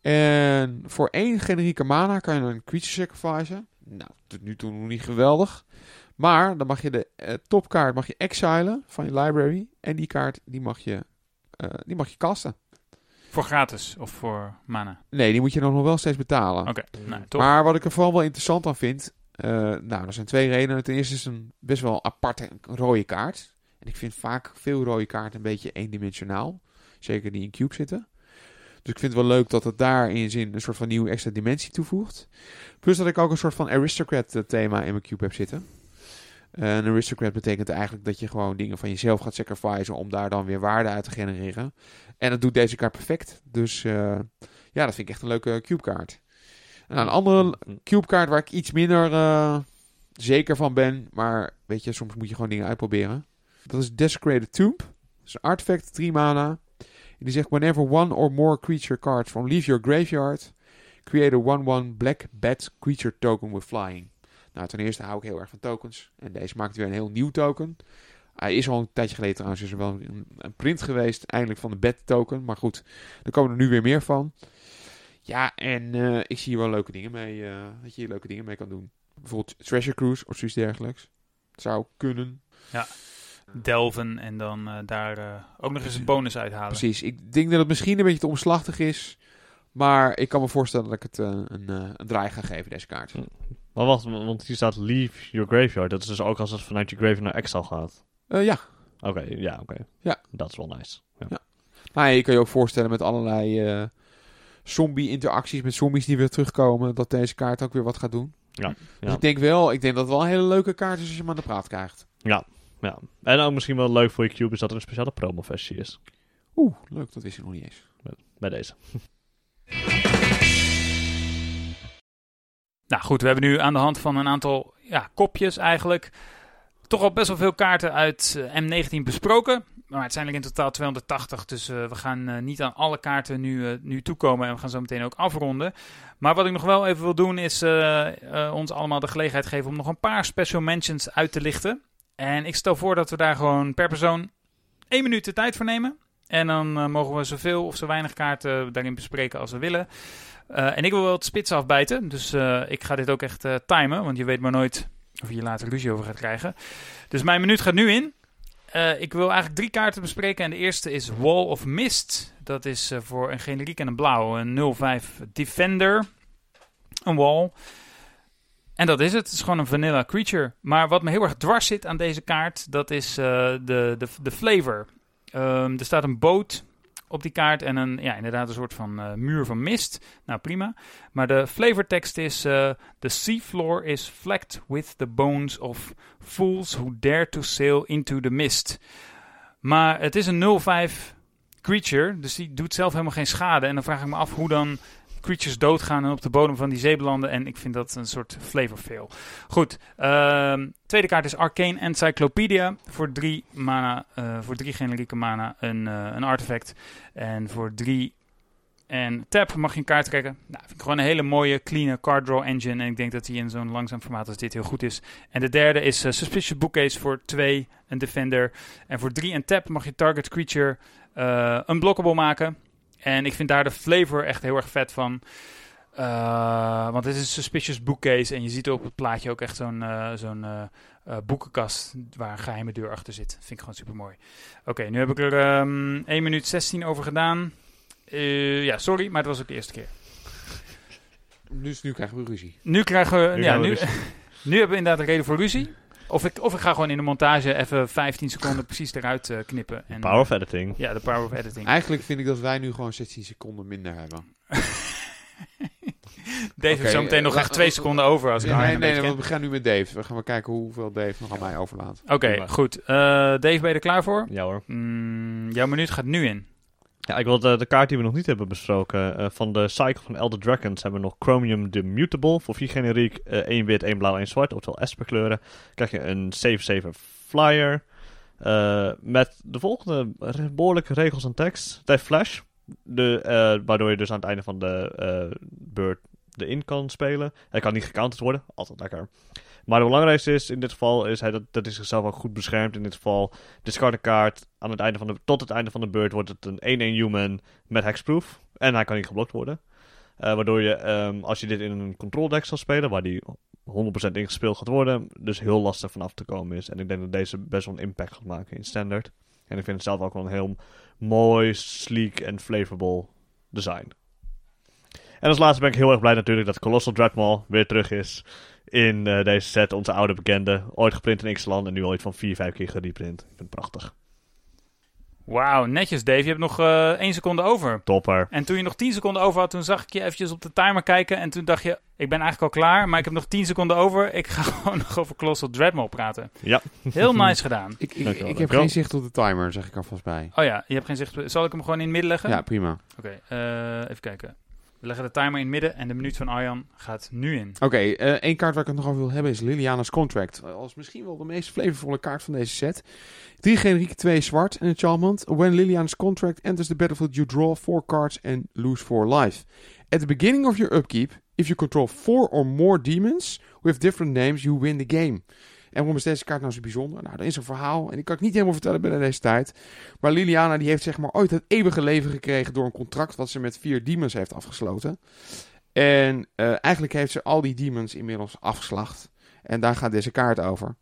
En voor één generieke mana kan je een creature sacrificen. Nou, tot nu toe nog niet geweldig. Maar dan mag je de eh, topkaart mag je exilen van je library. En die kaart die mag je, eh, die mag je casten.
Voor gratis of voor mana?
Nee, die moet je dan nog wel steeds betalen.
Oké, nou.
Maar wat ik er vooral wel interessant aan vind. Eh, nou, er zijn twee redenen. Ten eerste is het een best wel aparte rode kaart. En ik vind vaak veel rode kaarten een beetje eendimensionaal. Zeker die in Cube zitten. Dus ik vind het wel leuk dat het daar in zin een soort van nieuwe extra dimensie toevoegt. Plus dat ik ook een soort van aristocrat eh, thema in mijn Cube heb zitten. Eh, een aristocrat betekent eigenlijk dat je gewoon dingen van jezelf gaat sacrificen om daar dan weer waarde uit te genereren. En dat doet deze kaart perfect. Dus eh, ja, dat vind ik echt een leuke Cube kaart. En een andere Cube kaart waar ik iets minder eh, zeker van ben. Maar weet je, soms moet je gewoon dingen uitproberen. Dat is Desecrated Tomb. Dat is een artifact, 3 mana. En die zegt, whenever one or more creature cards from leave your graveyard, create a 1-1 black bat creature token with flying. Nou, ten eerste hou ik heel erg van tokens. En deze maakt weer een heel nieuw token. Hij is al een tijdje geleden trouwens, is er wel een, een print geweest, eindelijk van de bat token. Maar goed, er komen er nu weer meer van. Ja, en eh, ik zie hier wel leuke dingen mee, eh, dat je hier leuke dingen mee kan doen. Bijvoorbeeld Treasure Cruise of zoiets dergelijks. Zou kunnen.
Delven en dan eh, daar eh, ook nog eens een bonus uithalen.
Precies. Ik denk dat het misschien een beetje te omslachtig is. Maar ik kan me voorstellen dat ik het eh, een, eh, een draai ga geven, deze kaart.
Maar wacht, want hier staat leave your graveyard. Dat is dus ook als het vanuit je graveyard naar exile gaat.
Eh, ja.
Oké, ja, oké.
Ja.
Dat is wel nice. Ja.
Ja. Maar je kan je ook voorstellen met allerlei eh, zombie-interacties met zombies die weer terugkomen. Dat deze kaart ook weer wat gaat doen. Dus
Ja.
ik denk wel, ik denk dat het wel een hele leuke kaart is als je hem aan de praat krijgt.
Ja. En ook misschien wel leuk voor je cube is dat er een speciale promo-versie is.
Oeh, leuk. Dat wist ik nog niet eens.
Bij deze.
Nou goed, we hebben nu aan de hand van een aantal ja, kopjes eigenlijk toch al best wel veel kaarten uit eh, M19 besproken. Maar het zijn er in totaal 280, dus eh, we gaan eh, niet aan alle kaarten nu, eh, nu toekomen en we gaan zo meteen ook afronden. Maar wat ik nog wel even wil doen is ons allemaal de gelegenheid geven om nog een paar special mentions uit te lichten. En ik stel voor dat we daar gewoon per persoon één minuut de tijd voor nemen. En dan mogen we zoveel of zo weinig kaarten daarin bespreken als we willen. En ik wil wel het spits afbijten. Dus ik ga dit ook echt timen. Want je weet maar nooit of je later ruzie over gaat krijgen. Dus mijn minuut gaat nu in. Eh, ik wil eigenlijk drie kaarten bespreken. En de eerste is Wall of Mist. Dat is eh, voor een generiek en een blauw. Een 05 Defender. Een wall. En dat is het. Het is gewoon een vanilla creature. Maar wat me heel erg dwars zit aan deze kaart, dat is eh, de, de, de flavor. Ehm, er staat een boot op die kaart en een, ja, inderdaad een soort van eh, muur van mist. Nou, prima. Maar de flavortekst is: eh, The seafloor is flecked with the bones of fools who dare to sail into the mist. Maar het is een 0-5 creature, dus die doet zelf helemaal geen schade. En dan vraag ik me af hoe dan creatures doodgaan en op de bodem van die zee belanden. En ik vind dat een soort flavor fail. Goed, ehm, tweede kaart is Arcane Encyclopedia. Voor drie mana, eh, voor drie generieke mana een, eh, een artefact. En voor drie en tap mag je een kaart trekken. Nou, vind ik gewoon een hele mooie, clean card draw engine. En ik denk dat die in zo'n langzaam formaat als dit heel goed is. En de derde is uh, Suspicious Bookcase voor 2, een defender. En voor 3 en tap mag je target creature uh, unblockable maken. En ik vind daar de flavor echt heel erg vet van. Uh, want het is een suspicious bookcase. En je ziet op het plaatje ook echt zo'n uh, zo'n uh, boekenkast waar een geheime deur achter zit. Vind ik gewoon super mooi. Oké, okay, nu heb ik er um, 1 minuut 16 over gedaan. ja, sorry, maar het was ook de eerste keer.
Dus nu krijgen we ruzie.
Nu krijgen we. Nu ja, nu, nu hebben we inderdaad een reden voor ruzie. Of ik, of ik ga gewoon in de montage even 15 seconden precies eruit uh, knippen. En,
power of editing.
Ja, de power of editing.
Eigenlijk vind ik dat wij nu gewoon 16 seconden minder hebben.
Dave okay, heeft zo meteen uh, nog echt twee seconden over. Als ik
nee, nee, nee, nee we gaan nu met Dave. We gaan maar kijken hoeveel Dave nog aan mij overlaat.
Oké, okay, goed. Uh, Dave, ben je er klaar voor?
Ja hoor.
Mm, jouw minuut gaat nu in.
Ja, ik wil de, de, kaart die we nog niet hebben besproken. Uh, van de cycle van Elder Dragons hebben we nog Chromium the Mutable. Voor 4 generiek, uh, 1 wit, 1 blauw, 1 zwart. Oftewel Esper kleuren. krijg je een 7-7 flyer. Uh, met de volgende behoorlijke regels en tekst. Heeft flash. De, waardoor je dus aan het einde van de beurt in kan spelen. Hij kan niet gecounterd worden. Altijd lekker. Maar het belangrijkste is in dit geval is hij dat, dat is zichzelf ook goed beschermd. In dit geval discard een kaart. Aan het einde van de, tot het einde van de beurt wordt het een 1-1 human met hexproof. En hij kan niet geblokt worden. Uh, waardoor je, um, als je dit in een control deck zal spelen, waar die 100% ingespeeld gaat worden, dus heel lastig vanaf te komen is. En ik denk dat deze best wel een impact gaat maken in standard. En ik vind het zelf ook wel een heel mooi, sleek en flavorable design. En als laatste ben ik heel erg blij natuurlijk dat Colossal Dreadmaw weer terug is in uh, deze set. Onze oude bekende. Ooit geprint in X-Land en nu ooit van 4, 5 keer gereprint. Ik vind het prachtig.
Wauw, netjes Dave. Je hebt nog uh, één seconde over.
Topper.
En toen je nog 10 seconden over had, toen zag ik je eventjes op de timer kijken. En toen dacht je, ik ben eigenlijk al klaar, maar ik heb nog 10 seconden over. Ik ga gewoon nog over Colossal Dreadmaw praten.
Ja.
Heel nice gedaan.
Ik, ik, ik heb geen zicht op de timer, zeg ik alvast bij.
Oh ja, je hebt geen zicht. Zal ik hem gewoon in het midden leggen?
Ja, prima.
Oké, okay, uh, even kijken. We leggen de timer in het midden en de minuut van Arjan gaat nu in.
Oké, uh, één kaart waar ik het nog over wil hebben is Liliana's Contract. Als misschien wel de meest flavorvolle kaart van deze set. Drie generieke, twee zwart en enchantment. When Liliana's Contract enters the battlefield, you draw four cards and lose four life. At the beginning of your upkeep, if you control four or more demons with different names, you win the game. En waarom is deze kaart nou zo bijzonder? Nou, er is een verhaal. En ik kan het niet helemaal vertellen binnen deze tijd. Maar Liliana die heeft zeg maar ooit het eeuwige leven gekregen door een contract wat ze met vier demons heeft afgesloten. En uh, eigenlijk heeft ze al die demons inmiddels afgeslacht. En daar gaat deze kaart over.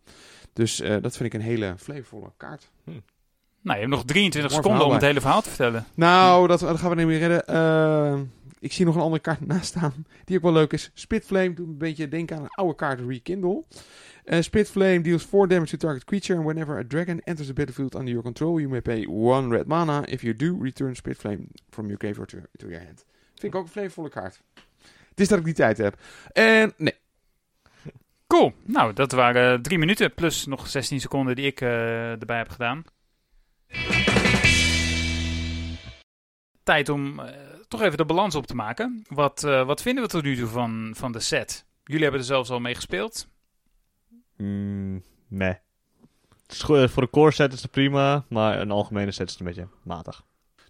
Dus uh, dat vind ik een hele flavorvolle kaart. Hm.
Nou, je hebt nog 23 seconden om het hele verhaal te vertellen.
Nou, dat, dat gaan we niet meer redden. Uh, ik zie nog een andere kaart naast staan, die ook wel leuk is. Spitflame doet een beetje denken aan een oude kaart Rekindle. Uh, Spitflame deals 4 damage to target creature, and whenever a dragon enters the battlefield under your control, you may pay 1 red mana. If you do, return Spitflame from your graveyard to, to your hand. Vind ik ook een flavorvolle kaart. Het is dat ik die tijd heb. En nee.
Cool. Nou, dat waren drie minuten plus nog 16 seconden die ik uh, erbij heb gedaan. Tijd om toch even de balans op te maken. Wat, uh, wat vinden we tot nu toe van, van de set? Jullie hebben er zelfs al mee gespeeld.
Mm, nee. voor de core set is het prima, maar een algemene set is een beetje matig.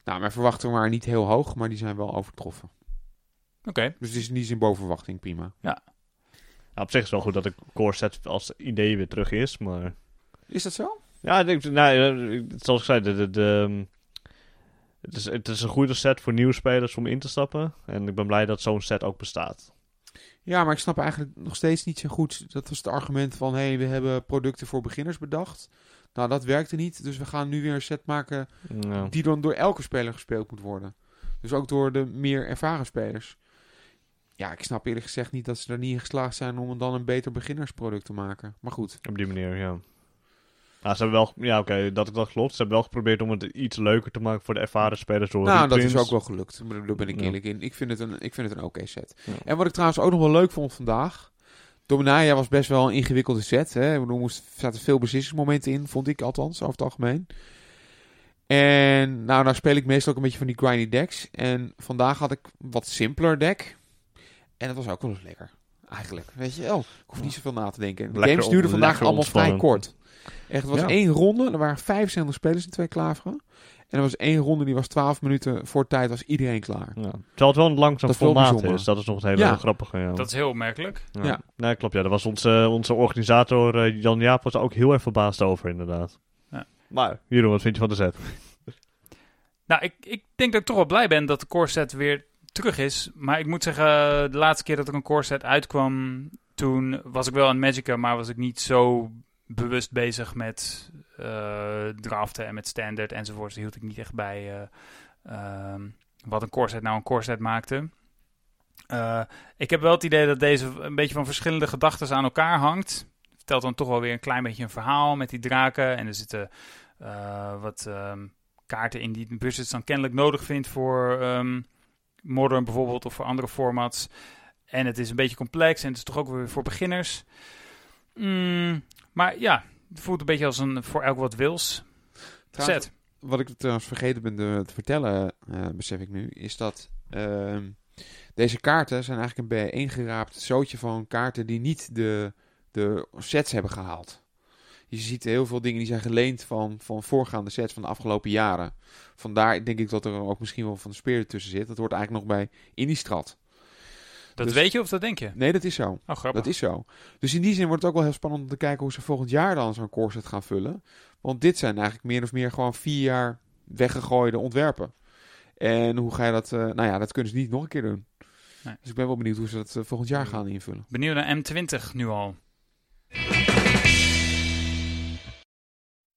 Nou, mijn verwachtingen waren niet heel hoog, maar die zijn wel overtroffen.
Oké. Okay.
Dus het is niet zijn boven verwachting, prima.
Ja.
Nou, op zich is het wel goed dat de core set als idee weer terug is, maar...
Is dat zo?
Ja, ik denk, nou, zoals ik zei, de, de, de, het, is, het is een goede set voor nieuwe spelers om in te stappen. En ik ben blij dat zo'n set ook bestaat.
Ja, maar ik snap eigenlijk nog steeds niet zo goed. Dat was het argument van: hé, hey, we hebben producten voor beginners bedacht. Nou, dat werkte niet. Dus we gaan nu weer een set maken die dan door elke speler gespeeld moet worden. Dus ook door de meer ervaren spelers. Ja, ik snap eerlijk gezegd niet dat ze er niet in geslaagd zijn om dan een beter beginnersproduct te maken. Maar goed.
Op die manier, ja. Nou, ze hebben wel, ja oké, dat, dat klopt. Ze hebben wel geprobeerd om het iets leuker te maken voor de ervaren spelers. Door
nou, dat is ook wel gelukt. Daar ben ik eerlijk in. Ik vind het een, ik vind het een oké set. En wat ik trouwens ook nog wel leuk vond vandaag. Dominaria was best wel een ingewikkelde set. Hè. Er moest, zaten veel beslissingsmomenten in, vond ik althans, over het algemeen. En nou, nou speel ik meestal ook een beetje van die grindy decks. En vandaag had ik wat simpeler deck. En dat was ook wel eens lekker. Eigenlijk. Weet je, oh, ik hoef niet zoveel na te denken. De games duurden vandaag allemaal vrij kort. Echt, het was
Ja.
één ronde. Er waren 75 spelers in twee klaveren. En er was één ronde, die was 12 minuten voor tijd, was iedereen klaar.
Ja. Terwijl het wel een langzaam
Dat
formaat is. Dat is nog het hele
Ja.
grappige. Ja.
Dat is heel opmerkelijk.
ja.
ja.
Nee, klopt. Ja, daar was onze, onze organisator eh, Jan Jaap was er ook heel erg verbaasd over, inderdaad.
Ja.
Maar, Jeroen, wat vind je van de set?
Nou, ik, ik denk dat ik toch wel blij ben dat de core set weer terug is. Maar ik moet zeggen, de laatste keer dat er een core set uitkwam, toen was ik wel aan Magica, maar was ik niet zo bewust bezig met eh, draften en met standard enzovoort. Hield ik niet echt bij eh, ehm, wat een core set nou een core set maakte. Eh, ik heb wel het idee dat deze een beetje van verschillende gedachten aan elkaar hangt. Vertelt dan toch wel weer een klein beetje een verhaal met die draken. En er zitten wat ehm, kaarten in die Buzzards dan kennelijk nodig vindt voor ehm, Modern bijvoorbeeld of voor andere formats. En het is een beetje complex en het is toch ook weer voor beginners. Mm, maar ja, het voelt een beetje als een voor elk wat wils
Trouwens,
set.
Wat ik trouwens vergeten ben te, te vertellen, eh, besef ik nu, is dat ehm, deze kaarten zijn eigenlijk een bijeengeraapt zootje van kaarten die niet de, de sets hebben gehaald. Je ziet heel veel dingen die zijn geleend van, van voorgaande sets van de afgelopen jaren. Vandaar denk ik dat er ook misschien wel van de Spirit tussen zit. Dat hoort eigenlijk nog bij Innistrad.
Dat
dus-
weet je of dat denk je?
Nee, dat is zo.
Oh, grappig.
Dat is zo. Dus in die zin wordt het ook wel heel spannend om te kijken hoe ze volgend jaar dan zo'n core set gaan vullen. Want dit zijn eigenlijk meer of meer gewoon vier jaar weggegooide ontwerpen. En hoe ga je dat... eh, nou ja, dat kunnen ze niet nog een keer doen.
Nee.
Dus ik ben wel benieuwd hoe ze dat eh, volgend jaar gaan invullen.
Benieuwd naar M20 nu al.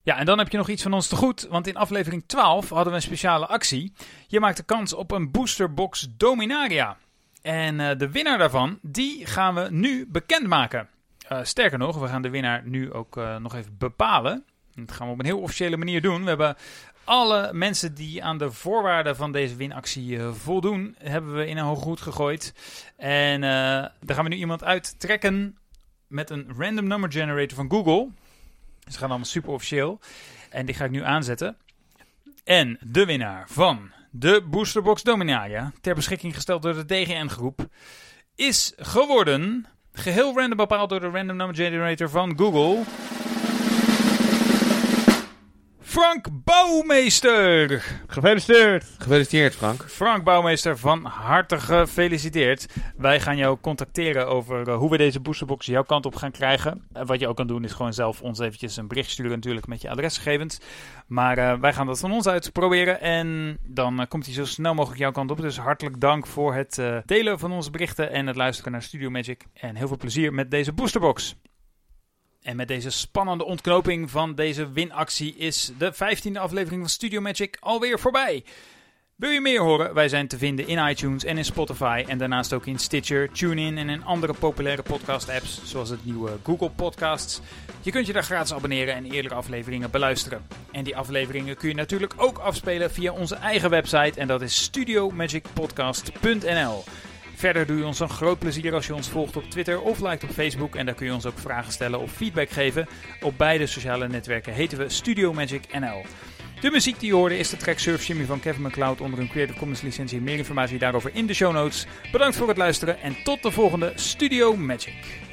Ja, en dan heb je nog iets van ons te goed, want in aflevering 12 hadden we een speciale actie. Je maakt de kans op een boosterbox Dominaria. En eh, de winnaar daarvan, die gaan we nu bekendmaken. Eh, sterker nog, we gaan de winnaar nu ook eh, nog even bepalen. Dat gaan we op een heel officiële manier doen. We hebben alle mensen die aan de voorwaarden van deze winactie voldoen, hebben we in een hoge hoed gegooid. En daar gaan we nu iemand uittrekken met een random number generator van Google. Dus gaan allemaal super officieel. En die ga ik nu aanzetten. En de winnaar van de Boosterbox Dominaria, ter beschikking gesteld door de DGN-groep, is geworden, geheel random bepaald door de random number generator van Google, Frank Bouwmeester.
Gefeliciteerd!
Gefeliciteerd Frank.
Frank Bouwmeester, van harte gefeliciteerd. Wij gaan jou contacteren over eh, hoe we deze boosterbox jouw kant op gaan krijgen. Eh, wat je ook kan doen is gewoon zelf ons eventjes een bericht sturen natuurlijk met je adresgegevens. Maar eh, wij gaan dat van ons uit proberen en dan komt hij zo snel mogelijk jouw kant op. Dus hartelijk dank voor het eh, delen van onze berichten en het luisteren naar Studio Magic. En heel veel plezier met deze boosterbox. En met deze spannende ontknoping van deze winactie is de 15e aflevering van Studio Magic alweer voorbij. Wil je meer horen? Wij zijn te vinden in iTunes en in Spotify. En daarnaast ook in Stitcher, TuneIn en in andere populaire podcast-apps. Zoals het nieuwe Google Podcasts. Je kunt je daar gratis abonneren en eerdere afleveringen beluisteren. En die afleveringen kun je natuurlijk ook afspelen via onze eigen website. En dat is studiomagicpodcast.nl. Verder doe je ons een groot plezier als je ons volgt op Twitter of liked op Facebook. En daar kun je ons ook vragen stellen of feedback geven. Op beide sociale netwerken heten we Studio Magic NL. De muziek die je hoorde is de track Surf Shimmy van Kevin MacLeod onder een Creative Commons licentie. Meer informatie daarover in de show notes. Bedankt voor het luisteren en tot de volgende Studio Magic.